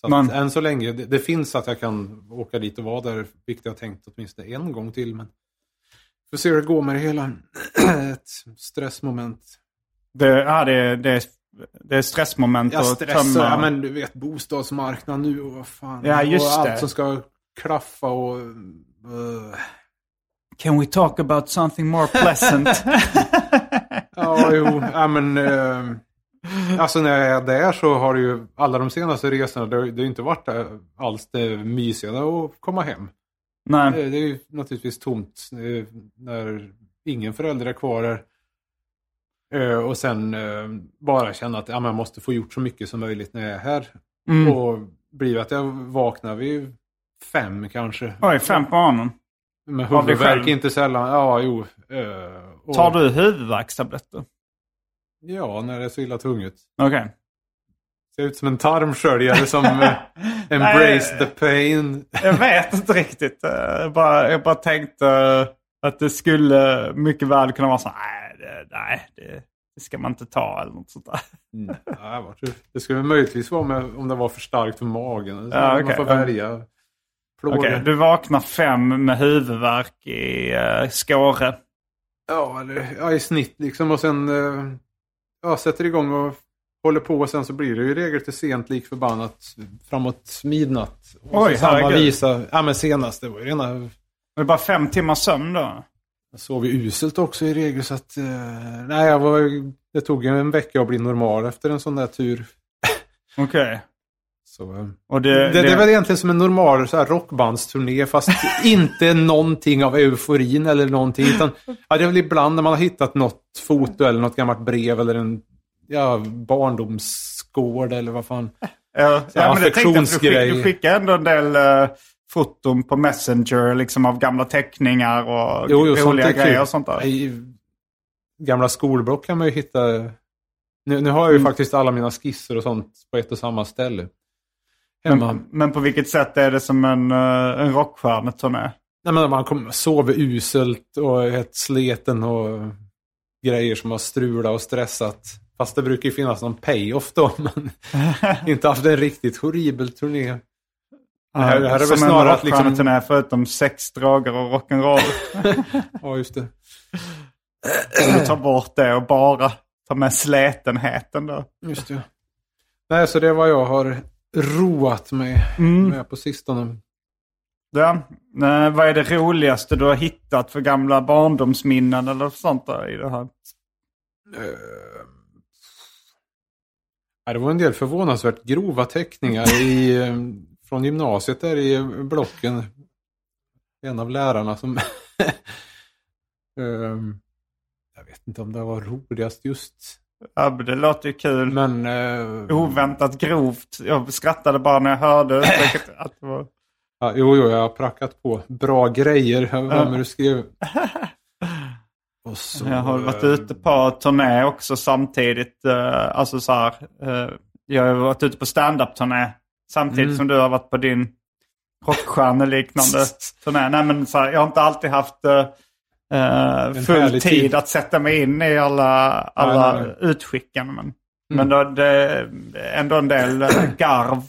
så att, än så länge, det, det, finns att jag kan åka dit och vara där, vilket jag tänkt åtminstone en gång till. Men får se hur det går med det hela. Ett stressmoment. Det, ja, det, det, det är stressmoment ja, stress, att tömma. Ja, men du vet bostadsmarknad nu och vad fan. Ja, just och det. allt som ska klaffa och... Uh, Can we talk about something more pleasant? ja, jo, ja, men... Eh, alltså när jag är där så har det ju alla de senaste resorna, det har ju inte varit alls det mysiga att komma hem. Nej. Det, det är ju naturligtvis tomt när ingen förälder är kvar där. Eh, och sen eh, bara känna att ja, man måste få gjort så mycket som möjligt när jag är här. Mm. Och blir att jag vaknar vid fem kanske. Oj, fem på morgonen? Med huvudvärk inte sällan. Ja, jo. Uh, och... Tar du huvudvärkstabletter? Ja, när det är så illa tungt. Okej. Okay. Ser ut som en tarmsköljare som uh, embrace the pain. jag vet inte riktigt. Jag bara, jag bara tänkte att det skulle mycket väl kunna vara så nej, det, nej det, det ska man inte ta eller något sånt där. Mm. Ja, det skulle möjligtvis vara med, om det var för starkt för magen. Ja, okay. Man får välja. Okej, okay, du vaknar fem med huvudvärk i uh, Skåre. Ja, eller, ja, i snitt liksom. Och sen uh, ja, sätter igång och håller på. Och sen så blir det ju regel till sent lik förbannat framåt midnatt. Och Oj, samma visa. Ja, men senast. Det var ju rena... Det är bara fem timmars sömn då? Jag sov ju uselt också i regel så att... Uh, nej, jag var, det tog en vecka att bli normal efter en sån där tur. Okej. Okay. Så, eh, och det, det, det, är väl egentligen som en normal så här rockbandsturné fast inte någonting av euforin eller någonting. Utan, ja, det är väl ibland när man har hittat något foto eller något gammalt brev eller en ja, barndomsgård eller vad fan. Ja, ja men. Du, du skickar ändå en del uh, foton på Messenger liksom av gamla teckningar och jo, jo, roliga grejer och sånt där. I gamla skolblock kan man ju hitta. Nu, nu har jag ju mm. faktiskt alla mina skisser och sånt på ett och samma ställe. Men, men, på vilket sätt är det som en, uh, en rockstjärneturné? Nej, men man kommer, sover uselt och helt sleten och grejer som har strulat och stressat. Fast det brukar ju finnas någon payoff då. Men inte haft en riktigt horribel turné. Det här, det här är väl snarare att liksom... turné förutom sex, droger och rock'n'roll. ja, just det. Du tar bort det och bara tar med slätenheten då. Just det. Nej, så det är vad jag har roat mig mm. med på sistone. Ja. Eh, vad är det roligaste du har hittat för gamla barndomsminnen eller sånt där i det här? Uh, det var en del förvånansvärt grova teckningar i, eh, från gymnasiet där i blocken. En av lärarna som... um, jag vet inte om det var roligast just. Ja, det låter ju kul. Men... Uh, Oväntat grovt. Jag skrattade bara när jag hörde att det var... Ja, jo, jo, jag har prackat på bra grejer. Vad du skrev. Så, jag har varit ute på turné också samtidigt. Uh, alltså så här, jag har varit ute på stand-up-turné samtidigt mm. som du har varit på din rockstjärneliknande turné. Nej, men så här, jag har inte alltid haft uh, full tid, tid, att sätta mig in i alla, alla nej, nej. utskicken. Men, mm. men då, det är ändå en del garv.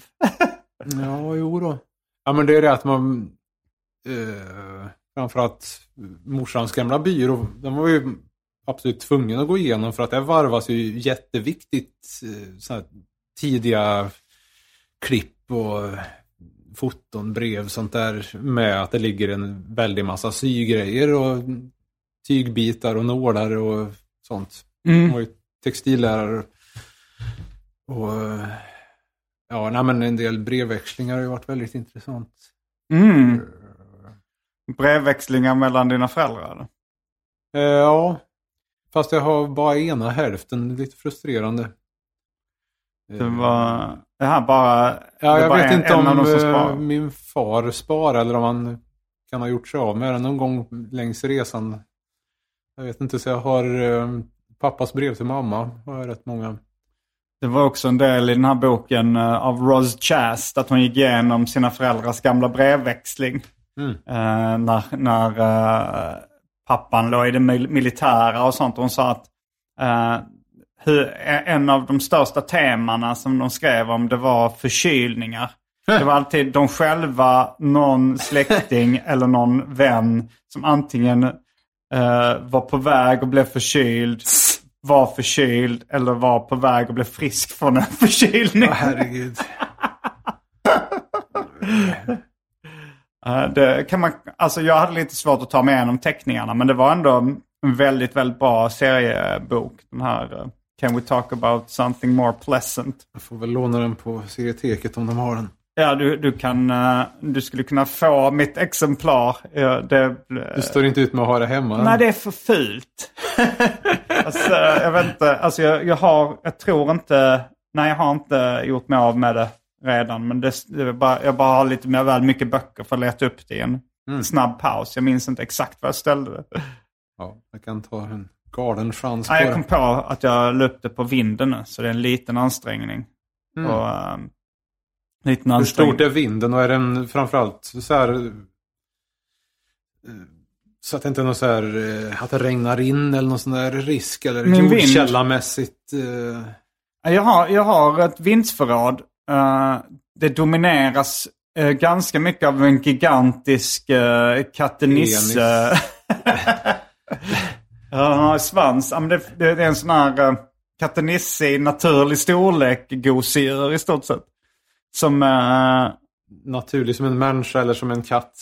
ja, jo då. Ja, men det är det att man... Eh, framförallt morsans gamla byrå, den var ju absolut tvungen att gå igenom för att det varvas ju jätteviktigt eh, så tidiga klipp och foton, brev, sånt där med att det ligger en väldig massa sygrejer och tygbitar och nålar och sånt. Mm. Och textillärare. Och Ja, nej, men en del brevväxlingar har ju varit väldigt intressant. Mm. Brevväxlingar mellan dina föräldrar? Eh, ja, fast jag har bara ena hälften. Lite frustrerande. Det var det här bara... Ja, jag bara vet en, inte en om eh, min far sparar eller om han kan ha gjort sig av med den någon gång längs resan. Jag vet inte, så jag har eh, pappas brev till mamma. Har jag rätt många. Det var också en del i den här boken uh, av Roz Chast att hon gick igenom sina föräldrars gamla brevväxling. Mm. Uh, när när uh, pappan låg i det militära och sånt. Och hon sa att hur, en av de största temana som de skrev om det var förkylningar. Det var alltid de själva, någon släkting eller någon vän som antingen var på väg och blev förkyld var förkyld eller var på väg att bli frisk från en förkylning. Oh, herregud. det kan man, alltså jag hade lite svårt att ta mig igenom teckningarna men det var ändå en väldigt, väldigt bra seriebok. Den här uh, Can we talk about something more pleasant? Jag får väl låna den på serieteket om de har den. Ja, du, du, kan, uh, du skulle kunna få mitt exemplar. Det, du står inte ut med att ha det hemma? Nej, det är för fult. alltså, jag vet inte, alltså jag, jag, har, jag tror inte, nej jag har inte gjort mig av med det redan. Men det, det bara, jag bara har lite mer väl mycket böcker för att leta upp det i en mm. snabb paus. Jag minns inte exakt var jag ställde det. Ja, jag kan ta en galen chans på ja, Jag kom på att jag det på vinden nu, så det är en liten ansträngning. Mm. Och, um, liten Hur stort är vinden och är den framförallt så här eh, så att det inte är något så här eh, att det regnar in eller någon sån där risk eller jordkällarmässigt. Jag har, jag har ett vindsförråd. Uh, det domineras uh, ganska mycket av en gigantisk uh, kattenisse. Har svans. Ja, men det, det, är en sån här uh, kattenisse i naturlig storlek, gosedjur i stort sett. Som... Uh, naturlig som en människa eller som en katt?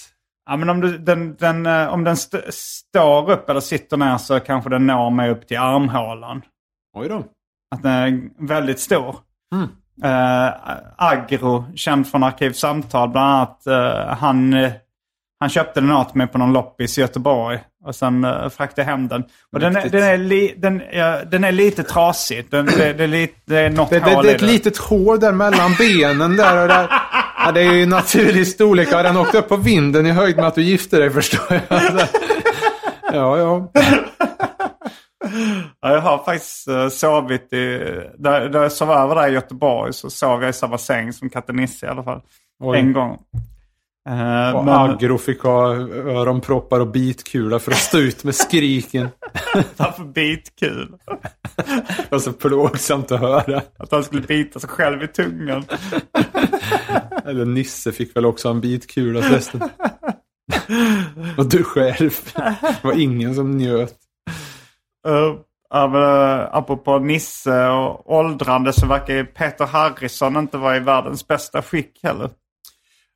Ja, men om, du, den, den, uh, om den st står upp eller sitter ner så kanske den når mig upp till armhålan. Oj då. Att den är väldigt stor. Mm. Uh, Agro, känd från Arkivsamtal, bland annat. Uh, han, han köpte den åt mig på någon loppis i Göteborg. Och sen uh, fraktade hem den. Och den är, den, är li, den, ja, den är lite trasig. Den, det, det, är lite, det är något det, hål det, det är ett litet hål där mellan benen där. Och där. Ja, det är ju naturlig storlek. Har den åkt upp på vinden i höjd med att du gifte dig förstår jag. Ja, ja. Ja, jag har faktiskt uh, sovit i... Där, där jag sov över där i Göteborg så sov jag i samma säng som katten Nisse i alla fall. Oj. En gång. Uh, och men... Agro fick ha öronproppar och bitkula för att stå ut med skriken. Varför bitkul? det var så plågsamt att höra. Att han skulle bita sig själv i tungan. Eller Nisse fick väl också en bitkula förresten. och du själv. Det var ingen som njöt. Uh, uh, apropå Nisse och åldrande så verkar ju Peter Harrison inte vara i världens bästa skick heller.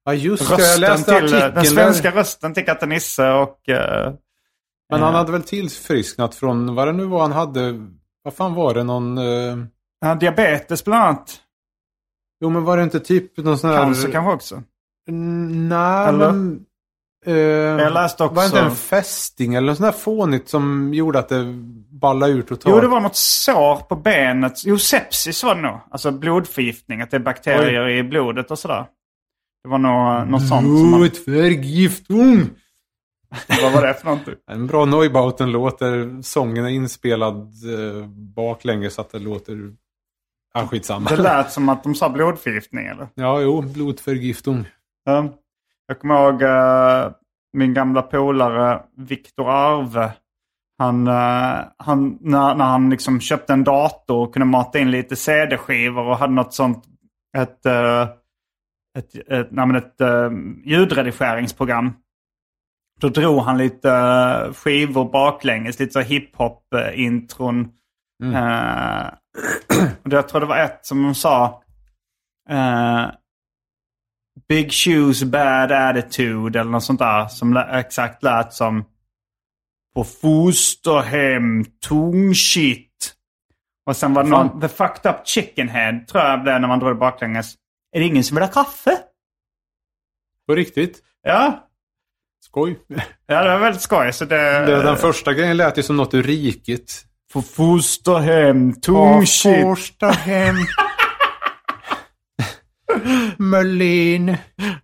Ja just det, jag läste till, artikeln. Den svenska där. rösten till Katte Nisse och... Uh, Men han uh, hade väl tillfrisknat från vad det nu var han hade. Vad fan var det någon... Uh... Ja, diabetes bland annat. Jo men var det inte typ någon sån här... Cancer kanske också? Nej men... Uh, jag läste också... Var det inte en fästing eller något sånt där fånigt som gjorde att det ballade ur totalt? Jo, det var något sår på benet. Jo, sepsis var det nog. Alltså blodförgiftning. Att det är bakterier Oj. i blodet och sådär. Det var nog något sånt. Blodförgiftning! Vad var det för någonting? En bra Neubauten-låt där sången är inspelad eh, baklänges så att det låter... Ja, skitsamma. Det lät som att de sa blodförgiftning eller? Ja, jo, blodförgiftning. Ja. Jag kommer ihåg uh, min gamla polare Viktor Arve. Han, uh, han, när, när han liksom köpte en dator och kunde mata in lite CD-skivor och hade något sånt, ett, uh, ett, ett, nej, ett uh, ljudredigeringsprogram. Då drog han lite uh, skivor baklänges, lite så hiphop-intron. Mm. Uh, jag tror det var ett som de sa. Uh, Big Shoes Bad Attitude eller något sånt där. Som exakt lät som På fosterhem, tung shit. Och sen var det någon, The Fucked Up Chicken Head tror jag blev när man drog det baklänges. Är det ingen som vill ha kaffe? På riktigt? Ja. Skoj. Ja, det var väldigt skoj. Så det... det den första grejen lät ju som något ur riket. På fosterhem, tung shit. På fosterhem. Möllin.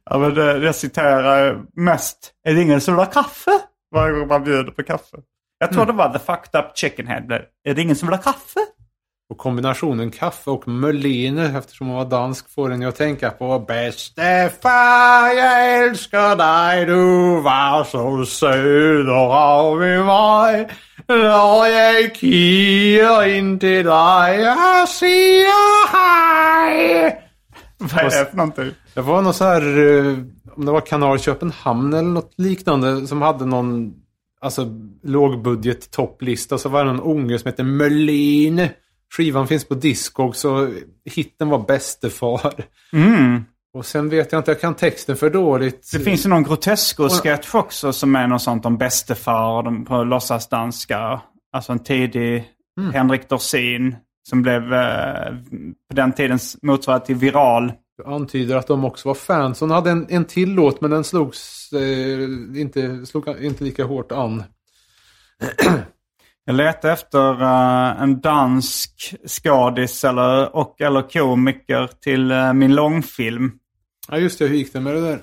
Ja, men det, jag citerar mest. Är det ingen som vill ha kaffe? Varje gång man bjuder på kaffe. Jag tror mm. det var The Fucked Up Chicken Head. Är det ingen som vill ha kaffe? Och kombinationen kaffe och Mölliner eftersom hon var dansk får en att tänka på Bäste far jag älskar dig du var så söder av min maj När jag kiar in till dig jag säger hej Vad är det för någonting? Det var något så här, eh, om det var Kanal Köpenhamn eller något liknande som hade någon alltså lågbudget topplista. Så var det någon unge som hette Möllin. Skivan finns på Discog så hitten var Bästefar. Mm. Och sen vet jag inte, jag kan texten för dåligt. Det finns ju någon Grotesco-sketch också som är något sånt om Bästefar på låtsasdanska. Alltså en tidig mm. Henrik Dorsin. Som blev eh, på den tiden motsvarighet till Viral. Du antyder att de också var fans. Hon hade en, en till låt men den slogs eh, inte, slog inte lika hårt an. Jag letade efter uh, en dansk skådis eller, och eller komiker till uh, min långfilm. Ja just det, hur gick det med det där?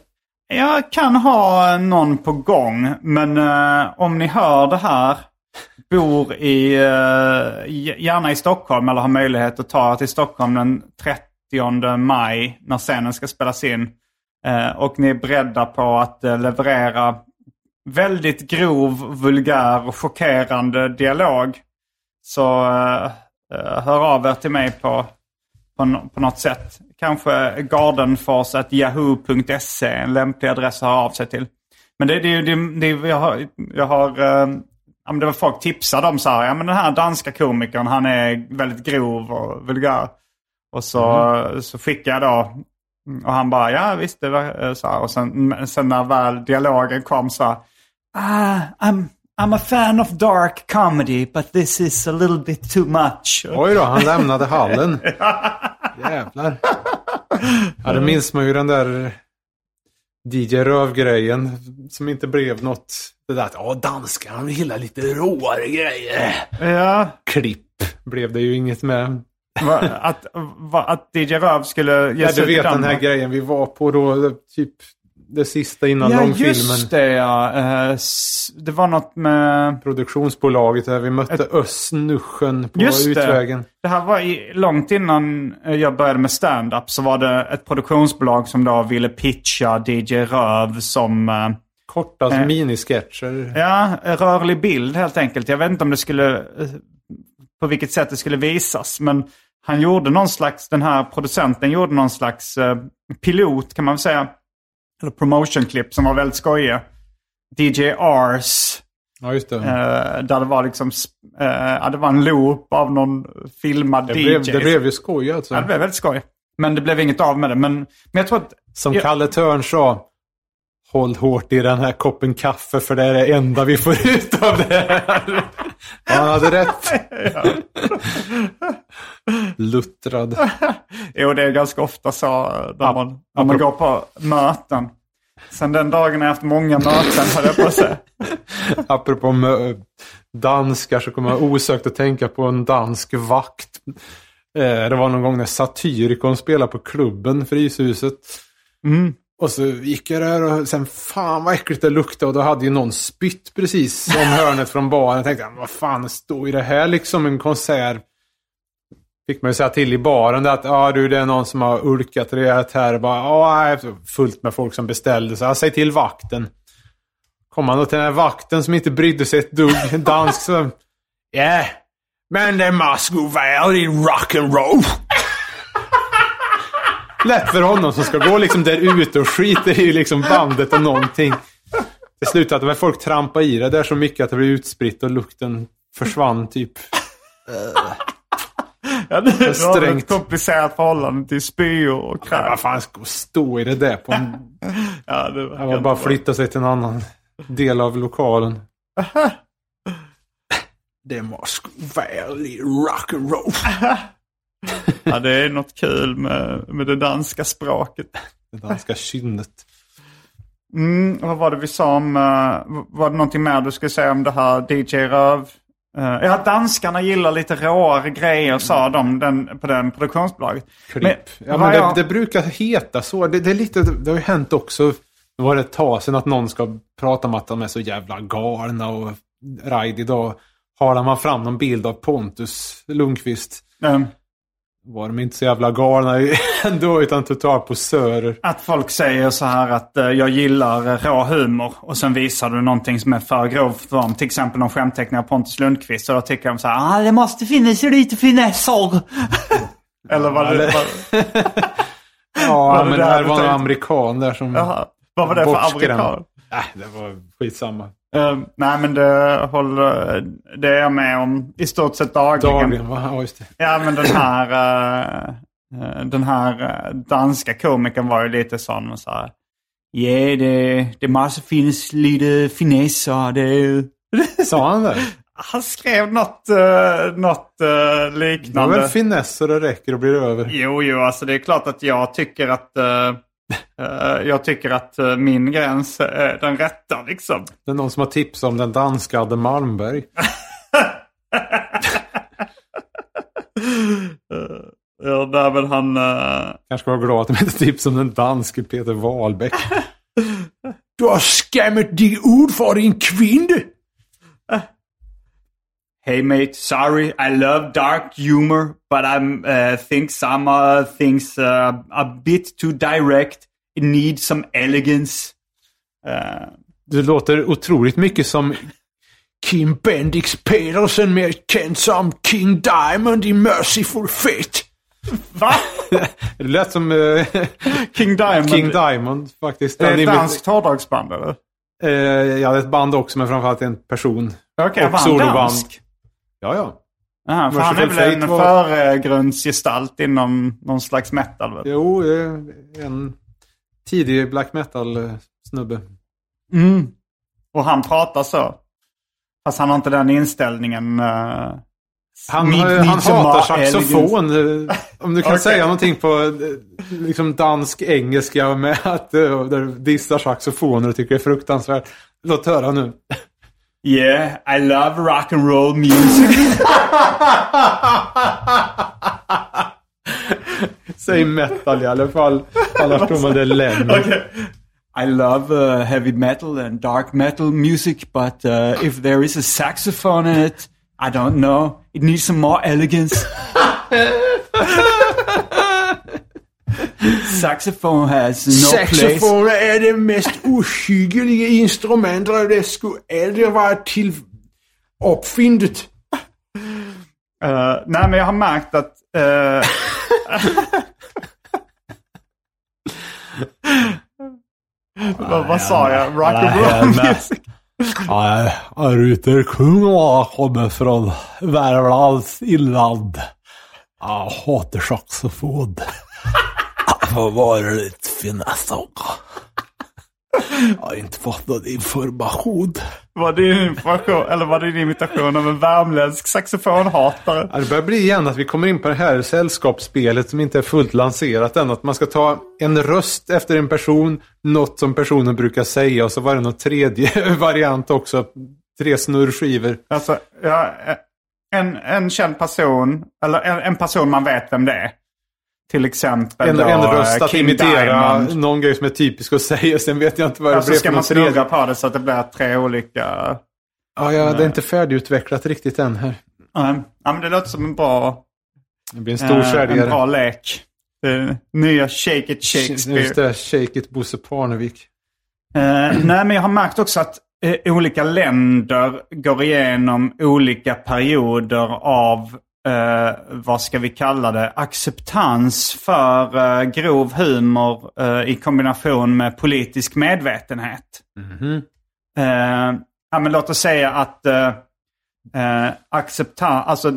Jag kan ha någon på gång, men uh, om ni hör det här bor i, gärna i Stockholm eller har möjlighet att ta till Stockholm den 30 maj när scenen ska spelas in. Och ni är beredda på att leverera väldigt grov, vulgär och chockerande dialog. Så hör av er till mig på, på, på något sätt. Kanske gardenfors.yahoo.se en lämplig adress att höra av sig till. Men det, det, det, det jag har, jag har ja, men det var folk tipsade om så här, ja men den här danska komikern han är väldigt grov och vulgär. Och så, mm. så skickade jag då, och han bara ja visst det var så här. Och sen, sen när väl dialogen kom så här, ah, I'm, I'm a fan of dark comedy but this is a little bit too much. Oj då, han lämnade hallen. Jävlar. Ja, det minns man ju den där DJ Röv-grejen som inte blev något. Det där att ja, danskarna gillar lite råare grejer. Ja. Klipp blev det ju inget med. Va, att, va, att DJ Röv skulle ge sig ja, du vet den här grejen vi var på då, typ det sista innan ja, långfilmen. Ja, just det ja. Uh, det var något med... Produktionsbolaget där vi mötte Ett... Östnuschen på just utvägen. Det. det här var i, långt innan jag började med stand-up så var det ett produktionsbolag som då ville pitcha DJ Röv som... Uh, Korta alltså eh, minisketcher. Ja, rörlig bild helt enkelt. Jag vet inte om det skulle... Eh, på vilket sätt det skulle visas. Men han gjorde någon slags... Den här producenten gjorde någon slags uh, pilot kan man väl säga eller promotion-klipp som var väldigt skojiga. DJ Rs. Ja, just det. Eh, där det var liksom, eh, det var en loop av någon filmad det DJ. Blev, det blev ju skoj alltså. Ja, det blev väldigt skoj. Men det blev inget av med det. Men, men jag tror att... Som jag, Kalle Törn sa. Håll hårt i den här koppen kaffe för det är det enda vi får ut av det här. Han hade rätt. Luttrad. jo, det är ganska ofta så när man, när man går på möten. Sen den dagen har jag haft många möten, höll jag på att säga. Apropå danskar så kommer jag osökt att tänka på en dansk vakt. Eh, det var någon gång när Satyricon spelade på klubben, Fryshuset. Mm. Och så gick jag där och sen fan vad äckligt det luktade och då hade ju någon spytt precis om hörnet från baren. Jag tänkte, vad fan står i det här liksom en konsert? Fick man ju säga till i baren att ja du det är någon som har ulkat rejält här. och Bara, ja, fullt med folk som beställde. Så jag säger till vakten. Kom han då till den här vakten som inte brydde sig ett dugg. en Dansk så. Ja, yeah, men det måste vara i rock'n'roll. Lätt för honom som ska gå liksom där ute och skiter i liksom bandet och någonting. Det slutade med att folk trampade i det där så mycket att det blev utspritt och lukten försvann typ. Ja, det var ett komplicerat förhållande till spyor och kräm. Ja, vad fan ska stå i det där på en... ja, det var, var bara flytta sig till en annan del av lokalen. det måste vara rock'n'roll. ja, det är något kul med, med det danska språket. Det danska kynnet. Mm, vad var det vi sa om, uh, var det någonting mer du skulle säga om det här DJ Röv? Uh, ja, danskarna gillar lite råare grejer sa de den, på den produktionsbolaget. Men, ja, men det, jag... det, brukar heta så. Det, det, är lite, det har ju hänt också. Det var ett tag sedan att någon ska prata om att de är så jävla galna och Raid idag halar man fram någon bild av Pontus Lundqvist. Mm var de inte så jävla galna ändå utan totalt posörer. Att folk säger så här att uh, jag gillar uh, rå humor och sen visar du någonting som är för grovt för dem. Till exempel någon skämtteckning av Pontus Lundqvist. Och då tycker de så här, ah, det måste finnas lite finesser. Eller vad det var. ja, men det här var en amerikan där som... Jaha. Vad var det för amerikan? Nej, det var skitsamma. Uh, nej men det håller, det är jag med om i stort sett dagligen. Dagligen? Ja, just det. Ja men den här, uh, den här danska komikern var ju lite sån och så här. Ja, yeah, det, det måste finnas lite finesser. Det... Sa han det? Han skrev något, uh, något liknande. Det är väl finesser det räcker och blir över. Jo, jo, alltså det är klart att jag tycker att jag tycker att eh, min gräns är den rätta liksom. Det är någon som har tips om den danska Adde Malmberg. Eh, ja, där väl han... Uh... Kanske vara glad att de inte tips om den danske Peter Wahlbeck. du har skämmat dig ut för din kvinna! Hey mate, sorry, I love dark humor, but I uh, think some uh, things uh, a bit too direct. It needs some elegance. Uh, du låter otroligt mycket som Kim Bendix Petersen, mer känd som King Diamond i Merciful Fate. Va? det lät som uh, King Diamond. King Diamond faktiskt. Det är ett danskt hårdrocksband eller? Uh, ja, det är ett band också men framförallt en person. Okej, okay, var han dansk? Ja, ja. Aha, för han är väl en var... förgrundsgestalt inom någon slags metal? Väl? Jo, en tidig black metal-snubbe. Mm. Och han pratar så? Fast han har inte den inställningen. Uh, han, mid, han hatar saxofon. Eh, om du kan okay. säga någonting på eh, liksom dansk engelska med att uh, dissar saxofoner och tycker det är fruktansvärt. Låt höra nu. Yeah, I love rock and roll music. Säg metal i alla fall. Annars tror man det är Lemmy. Okay. I love uh, heavy metal and dark metal music, but uh, if there is a saxophone in it, I don't know. It needs some more elegance. Saxofon has no Saxofon place. är det mest ohyggliga instrumentet och det skulle aldrig vara till uppfinnet. Uh, nej, men jag har märkt att... Uh, vad, vad sa jag? Rock and roll music? Nej, Ruter Kung kommer från Värmlands inland. Jag hatar saxofon. Vad var det ditt fina sång? Jag har inte fått någon information. Var det din information, eller var det din imitation av en värmländsk saxofonhatare? Ja, det börjar bli igen att vi kommer in på det här sällskapsspelet som inte är fullt lanserat än. Att man ska ta en röst efter en person, något som personen brukar säga och så var det någon tredje variant också. Tre snurrskivor. Alltså, ja, en, en känd person, eller en, en person man vet vem det är. Till exempel En, då, en röst att King imitera Diamond. någon grej som är typisk att säga. Sen vet jag inte vad det Alltså blev ska man snurra på det så att det blir tre olika... Ja, ja, det är inte färdigutvecklat riktigt än här. Ja, men det låter som en bra, Det blir en stor eh, säljare. en bra lek. Nya Shake It Shakespeare. Just det, Shake It Bosse Parnevik. Eh, nej, men jag har märkt också att eh, olika länder går igenom olika perioder av, eh, vad ska vi kalla det, acceptans för eh, grov humor eh, i kombination med politisk medvetenhet. Eh, ja, men låt oss säga att uh, acceptans, alltså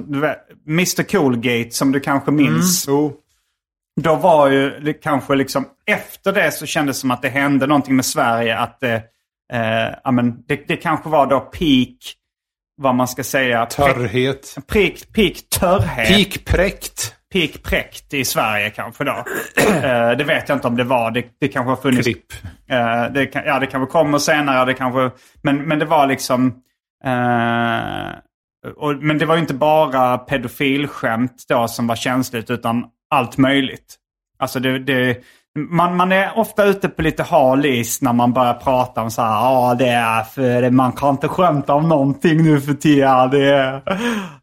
Mr Coolgate som du kanske minns. Då var ju kanske liksom efter det så kändes det som att det hände någonting med Sverige. Att det, eh, ja, men det, det kanske var då peak, vad man ska säga. Törrhet. Peak, peak törrhet. Pikpräkt. Peak präkt i Sverige kanske då. Eh, det vet jag inte om det var. Det, det kanske har funnits. Klipp. Eh, det, ja, det kanske kommer senare. Det kanske, men, men det var liksom... Eh, och, men det var ju inte bara pedofilskämt då som var känsligt utan allt möjligt. Alltså det, det, man, man är ofta ute på lite hal is när man börjar prata om så här, ja det är för man kan inte skämta om någonting nu för tiden. Det är,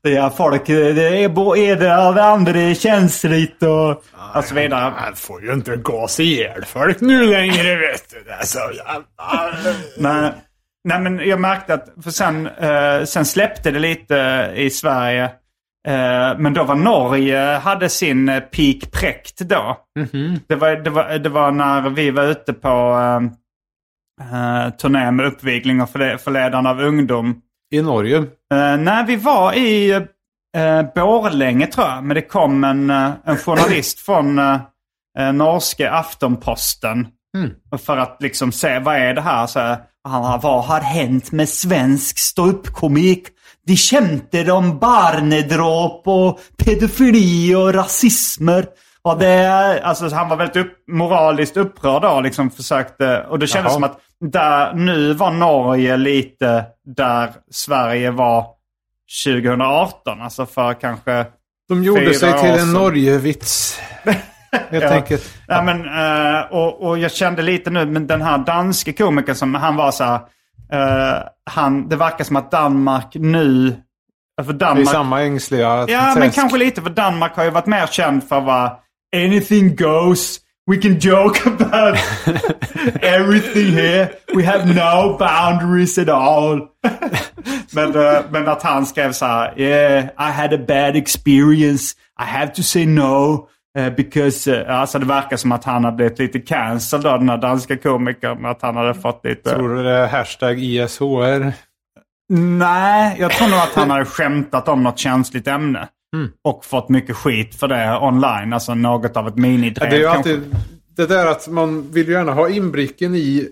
det är folk, det är både och det andra är känsligt och, och så vidare. Man får ju inte gasa ihjäl folk nu längre vet du. Det är så jävla... Nej, nej men jag märkte att, för sen, eh, sen släppte det lite i Sverige. Eh, men då var Norge, hade sin eh, peak präkt då. Det, var, det, var, det var när vi var ute på eh, eh, turné med uppvigling och förle- förledande av ungdom. I Norge. Eh, när vi var i eh, Borlänge tror jag, men det kom en, eh, en journalist från eh, eh, norske Aftonposten. För att liksom se, vad är det här? Så, han har, vad har hänt med svensk ståuppkomik? De skämtar om barnedråp och pedofili och rasismer. Och det, alltså, han var väldigt upp, moraliskt upprörd då, liksom försökte, och det kändes Jaha. som att där, nu var Norge lite där Sverige var 2018. Alltså för kanske... De gjorde sig till en. Norge-vits. Helt Ja. enkelt. Ja, men, eh, och, och jag kände lite nu, men den här danske komikern som han var så här, eh, han, det verkar som att Danmark nu, för Det är Danmark, samma ängsliga ja men träsk. kanske lite för Danmark har ju varit mer känd för att vara anything goes, we can joke about everything here, we have no boundaries at all. men, eh, men att han skrev så här, yeah, I had a bad experience, I have to say no. Eh, because, eh, alltså det verkar som att han har blivit lite cancelled av den här danska komikern. Att han hade fått lite... Tror du det är hashtag ISHR? Nej, jag tror nog att han hade skämtat om något känsligt ämne. Och fått mycket skit för det online. Alltså något av ett Ja, minidrev det är ju alltid det där att man vill ju gärna ha inblicken i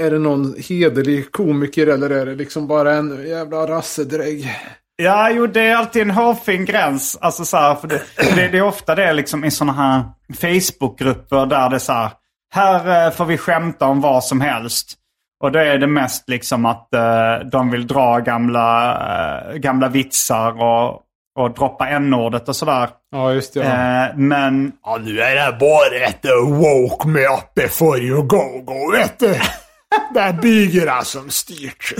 är det någon hederlig komiker eller är det liksom bara en jävla rassedrägg? Ja, jo det är alltid en hårfin gräns. Alltså så här, för det, det, det är ofta det liksom i sådana här Facebookgrupper där det är så här. Här eh, får vi skämta om vad som helst. Och då är det mest liksom att eh, de vill dra gamla, eh, gamla vitsar och, och droppa n-ordet och sådär. Ja, just det. Ja. Eh, men Ja, nu är det bara ett woke me up before you go, go, vet du. Det är bygerna som styrt.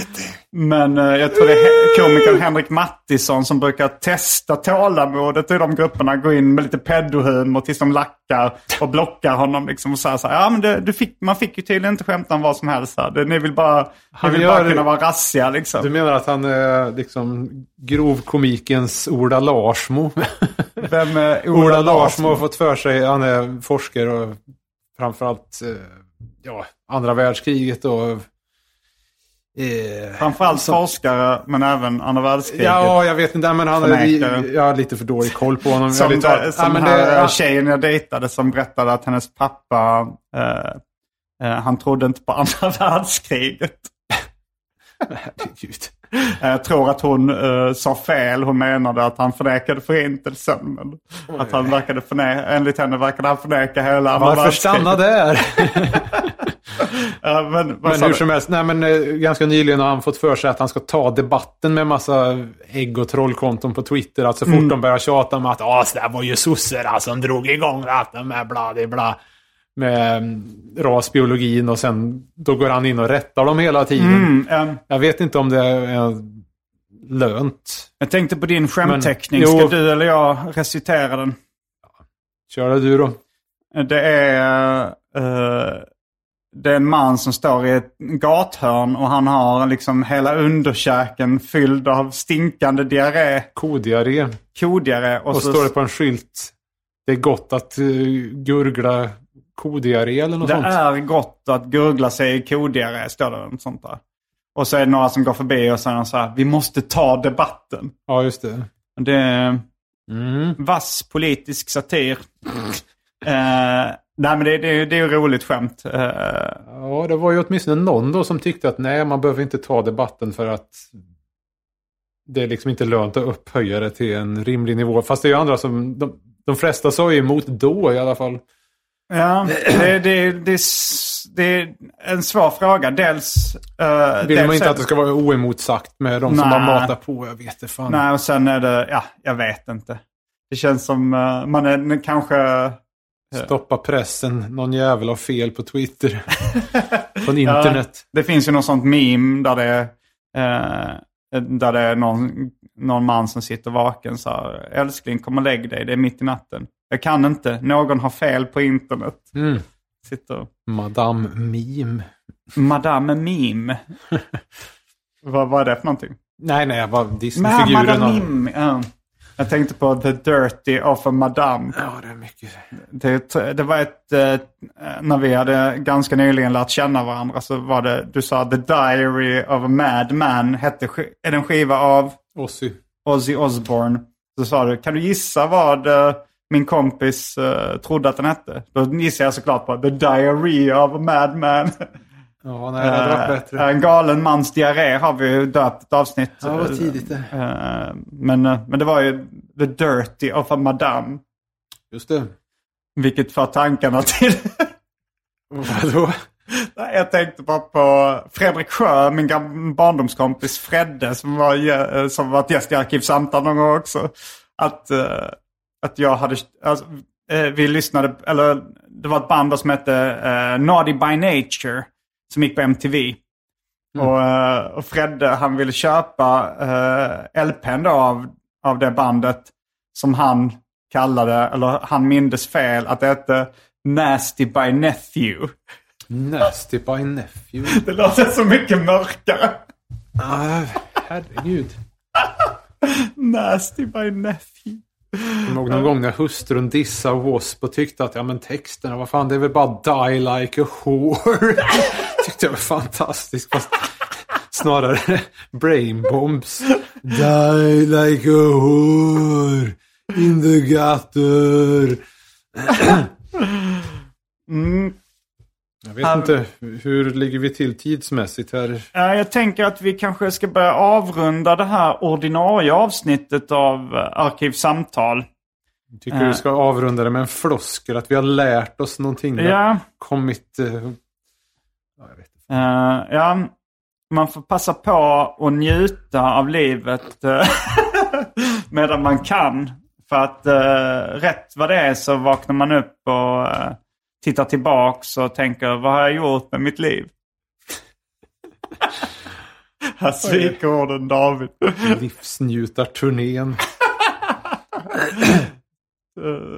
Men eh, jag tror det är komikern Henrik Mattisson som brukar testa tålamodet i de grupperna. Gå in med lite pedohumor tills de lackar och blockar honom. Liksom och säger så här, ja men det, du fick, man fick ju tydligen inte skämta om vad som helst här. Det, ni vill bara, ni Han vill gör- bara kunna vara rassiga liksom. Du menar att han är liksom grovkomikens Ola Larsmo? Vem är Ola Larsmo har fått för sig, han är forskare och framförallt eh, ja, andra världskriget och Eh, Framförallt som... forskare, men även andra världskriget. Ja, jag vet inte. Men han jag har lite för dålig koll på honom. Som, lite, det, som ja, här det, tjejen jag dejtade som berättade att hennes pappa, eh, eh, han trodde inte på andra världskriget. Herregud. Jag tror att hon uh, sa fel. Hon menade att han förnekade förintelsen. Men att han verkade förneka, enligt henne verkade han förneka hela Varför stanna där? ja, men men hur som helst, nej, men, eh, ganska nyligen har han fått för sig att han ska ta debatten med massa ägg och trollkonton på Twitter. Alltså fort mm. de börjar tjata om att ah, det var ju sossarna som drog igång det med bla bla med mm, rasbiologin och sen då går han in och rättar dem hela tiden. Mm, um, jag vet inte om det är lönt. Jag tänkte på din skämtteckning. Ska jo, du eller jag recitera den? Kör det du då. Det är, uh, det är en man som står i ett gathörn och han har liksom hela underkäken fylld av stinkande diarré. Kodiarré. Kodiarré. Och, och så står det på en skylt. Det är gott att uh, gurgla kodiarré eller något det sånt? Det är gott att gurgla sig i kodiarré, står det. Något sånt där. Och så är det några som går förbi och säger så här, vi måste ta debatten. Ja, just det. Det är mm. vass politisk satir. eh, nej, men det, det, det är ju roligt skämt. Eh, ja, det var ju åtminstone någon då som tyckte att nej, man behöver inte ta debatten för att det är liksom inte lönt att upphöja det till en rimlig nivå. Fast det är ju andra som, de, de flesta sa ju emot då i alla fall. Ja, det, det, det, det är en svår fråga. Dels... Uh, Vill dels man inte att det ska vara oemotsagt med de som bara matar på? Jag vet det fan. Nej, och sen är det... Ja, jag vet inte. Det känns som uh, man är kanske... Stoppa pressen. Någon jävel har fel på Twitter. Från internet. Ja, det finns ju något sånt meme där det, där det är någon, någon man som sitter vaken så här. Älskling, kom och lägg dig. Det är mitt i natten. Jag kan inte. Någon har fel på internet. Mm. Sitter. Madame Meme. Madame Meme. vad, är det för någonting? Nej, nej, jag var Disney-figuren. Madame Meme. Ja. Jag tänkte på The Dirty of a Madame. Ja, det är mycket. Det, det var ett... Eh, när vi hade ganska nyligen lärt känna varandra så var det... Du sa The Diary of a Mad Man. Hette, är det en skiva av? Ozzy. Ozzy Osbourne. Så sa du, kan du gissa vad eh, min kompis uh, trodde att den hette. Då gissar jag såklart på The Diary of a Madman. Ja, nej, det hade varit bättre. Uh, en galen mans diarré har vi ju döpt ett avsnitt. Ja, var tidigt det. Uh, men, men det var ju The Dirty of a Madame. Just det. Vilket för tankarna till... Vadå? Jag tänkte bara på Fredrik Sjö, min barndomskompis Fredde som var, som varit gäst i Arkivsamtal någon gång också. Att att jag hade, alltså, eh, vi lyssnade, eller det var ett band som hette uh, Naughty by Nature som gick på MTV. Mm. Och, uh, och Fredde han ville köpa uh, LPn då av, av det bandet som han kallade, eller han mindes fel, att det hette Nasty by Nephew. Nasty by Nephew? det låter så mycket mörkare. Ah, herregud. Nasty by Nephew. Någon gång när hustrun dissade W.A.S.P. och tyckte att ja men texterna, vad fan det är väl bara die like a whore. tyckte jag var fantastiskt. Fast snarare brain bombs. Die like a whore in the gutter. mm. Jag vet um, inte, hur ligger vi till tidsmässigt här? Jag tänker att vi kanske ska börja avrunda det här ordinarie avsnittet av eh, Arkivsamtal. Jag tycker uh, du ska avrunda det med en floskel, att vi har lärt oss någonting. Ja. Kommit... Uh, ja, jag vet inte. Ja, man får passa på att njuta av livet medan man kan. För att rätt vad det är så vaknar man upp och tittar tillbaks och tänker vad har jag gjort med mitt liv? Här sviker orden David. Livsnjutarturnén.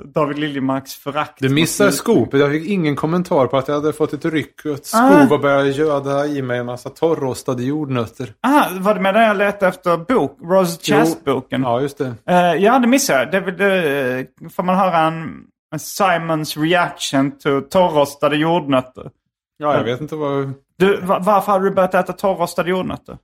David Liljemarks förakt. Du missar skopet. Jag fick ingen kommentar på att jag hade fått ett ryck och ett skov ah. och började göda i mig en massa torrostade jordnötter. Ah, var det med det jag letade efter bok? Rose Chess-boken? Ja, just det. Uh, ja, det missade jag. Det, det, får man höra en Simons reaction to torrostade jordnötter. Ja, jag vet inte vad... Du, varför hade du börjat äta torrrostade jordnötter?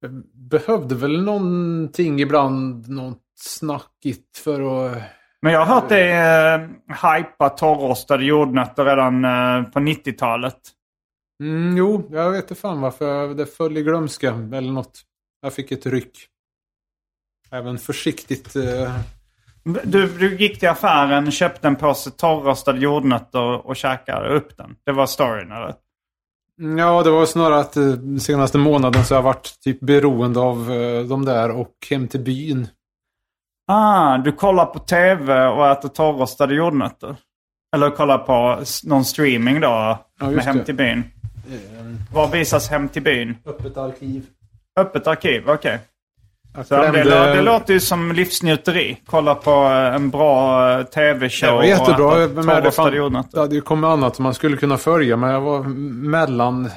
Jag behövde väl någonting ibland, något snackigt för att... Men jag har hört dig eh, hypa torrrostade jordnötter redan eh, på 90-talet. Mm, jo, jag vet inte fan varför det föll i glömska eller något. Jag fick ett ryck. Även försiktigt. Eh... Du, du gick till affären, köpte en påse torrrostade jordnötter och käkade upp den. Det var storyn eller? Ja, det var snarare att eh, senaste månaden så har jag varit typ beroende av eh, de där och Hem till byn. Ah, du kollar på tv och äter torrrostade jordnötter? Eller kollar på någon streaming då ja, med Hem till byn? Mm. Var visas Hem till byn? Öppet arkiv. Öppet arkiv, okej. Så det, det, låter ju som livsnjuteri. Kolla på eh, en bra eh, tv-show. Det var jättebra. Och med det, fan, det hade ju kommit annat som man skulle kunna följa. Men jag var mellan...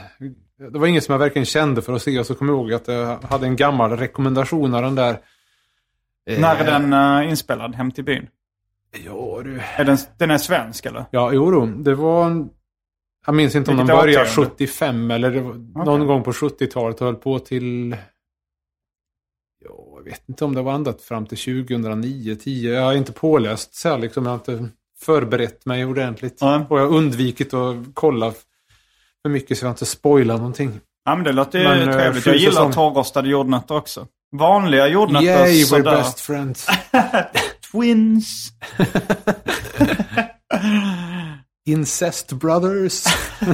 Det var inget som jag verkligen kände för att se. Och så kom jag ihåg att jag hade en gammal rekommendation av den där. När är den uh, inspelad? Hem till byn? Ja du. Är den, den är svensk eller? Ja, jo då. Det var... Jag minns inte om Vilket den började 75 eller det var okay. någon gång på 70-talet och höll på till vet inte om det var ända fram till 2009, 10. Jag har inte påläst så här liksom. Jag har inte förberett mig ordentligt. Mm. Och jag har undvikit att kolla för mycket så jag inte spoilar någonting. Ja men det låter men, eh, trevligt. Jag gillar torrrostade jordnötter också. Vanliga jordnötter Yay, we're best friends. Twins. Incest brothers.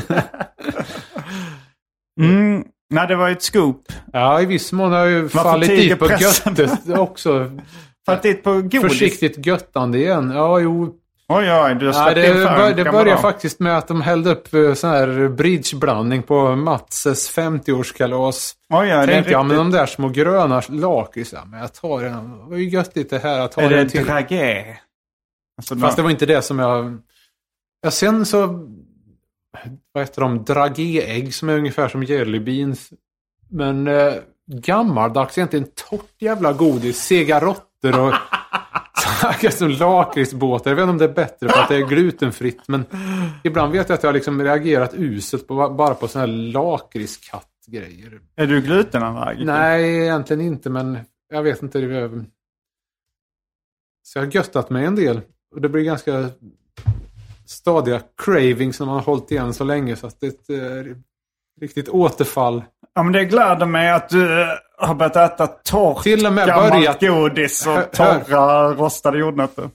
mm. Nej, det var ett scoop. Ja, i viss mån har jag ju fallit dit på göttet också. fallit dit på godis? Försiktigt göttande igen. Ja, jo. Oj, oj, du har ja, det, bör, det började faktiskt med att de hällde upp eh, sån här bridgeblandning på Matses 50-årskalas. Oj, oj, Tänkte jag, men de där små gröna lakritsarna, men jag tar en. Det var ju göttigt det här. Jag tar är det till. dragé? Alltså, Fast det var inte det som jag... Ja, sen så vad heter de, dragéägg som är ungefär som jellybeans. Men eh, gammaldags egentligen torrt jävla godis. Sega råttor och som lakritsbåtar. Jag vet inte om det är bättre för att det är glutenfritt. Men ibland vet jag att jag har liksom reagerat uselt på, bara på sådana här lakritskattgrejer. Är du glutenallergiker? Nej, egentligen inte. Men jag vet inte. Så jag har göttat mig en del. Och det blir ganska stadiga cravings när man har hållit igen så länge. Så att det är ett eh, riktigt återfall. Ja men det gläder mig att du eh, har börjat äta torrt Till och med börjat... godis och torra rostade jordnötter.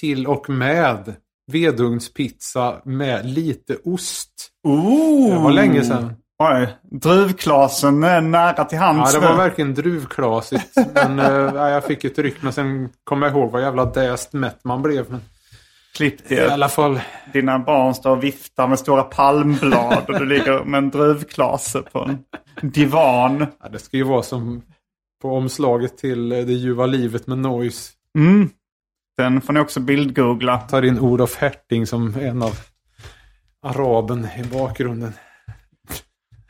Till och med vedugnspizza med lite ost. Ooh. Det var länge sedan. Oj, druvklasen är nära till hands Ja, det var verkligen druvklasigt. men äh, jag fick ett ryck. Men sen kom jag ihåg vad jävla däst mätt man blev. Men... Klippt i alla fall. Dina barn står och viftar med stora palmblad och du ligger med en druvklase på en divan. Ja, det ska ju vara som på omslaget till Det ljuva livet med Noise. Mm. Den får ni också bildgoogla. Tar in Olof Herting som en av araben i bakgrunden.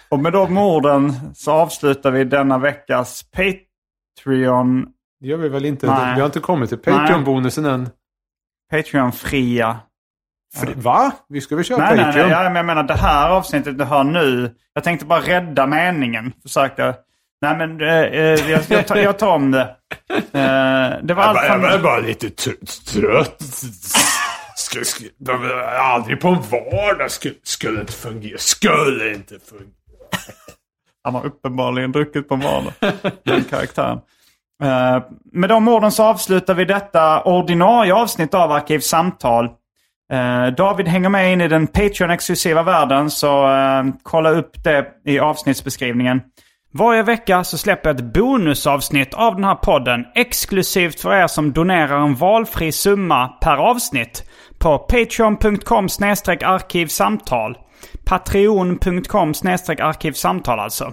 Och med de orden så avslutar vi denna veckas Patreon. Det gör vi väl inte? Nej. Vi har inte kommit till Patreon-bonusen än. Patreon-fria. Fri, va? Vi ska väl köra nej, Patreon? Nej, nej, nej, jag menar det här avsnittet du hör nu. Jag tänkte bara rädda meningen. Försöka. Nej, men äh, jag, jag, tar, jag tar om det. Äh, det var allt jag, jag är bara lite trött. Skulle, skulle, aldrig på en vardag skulle, skulle inte fungera. Skulle inte fungera. Han har uppenbarligen druckit på en vardag. Den karaktären. Eh, med de orden så avslutar vi detta ordinarie avsnitt av Arkivsamtal. Uh, David hänger med in i den Patreon-exklusiva världen så uh, kolla upp det i avsnittsbeskrivningen. Varje vecka så släpper jag ett bonusavsnitt av den här podden exklusivt för er som donerar en valfri summa per avsnitt på patreon.com arkivsamtal. Patreon.com arkivsamtal alltså.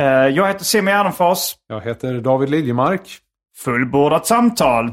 Uh, jag heter Simon Gärdenfors. Jag heter David Liljemark. Fullbordat samtal.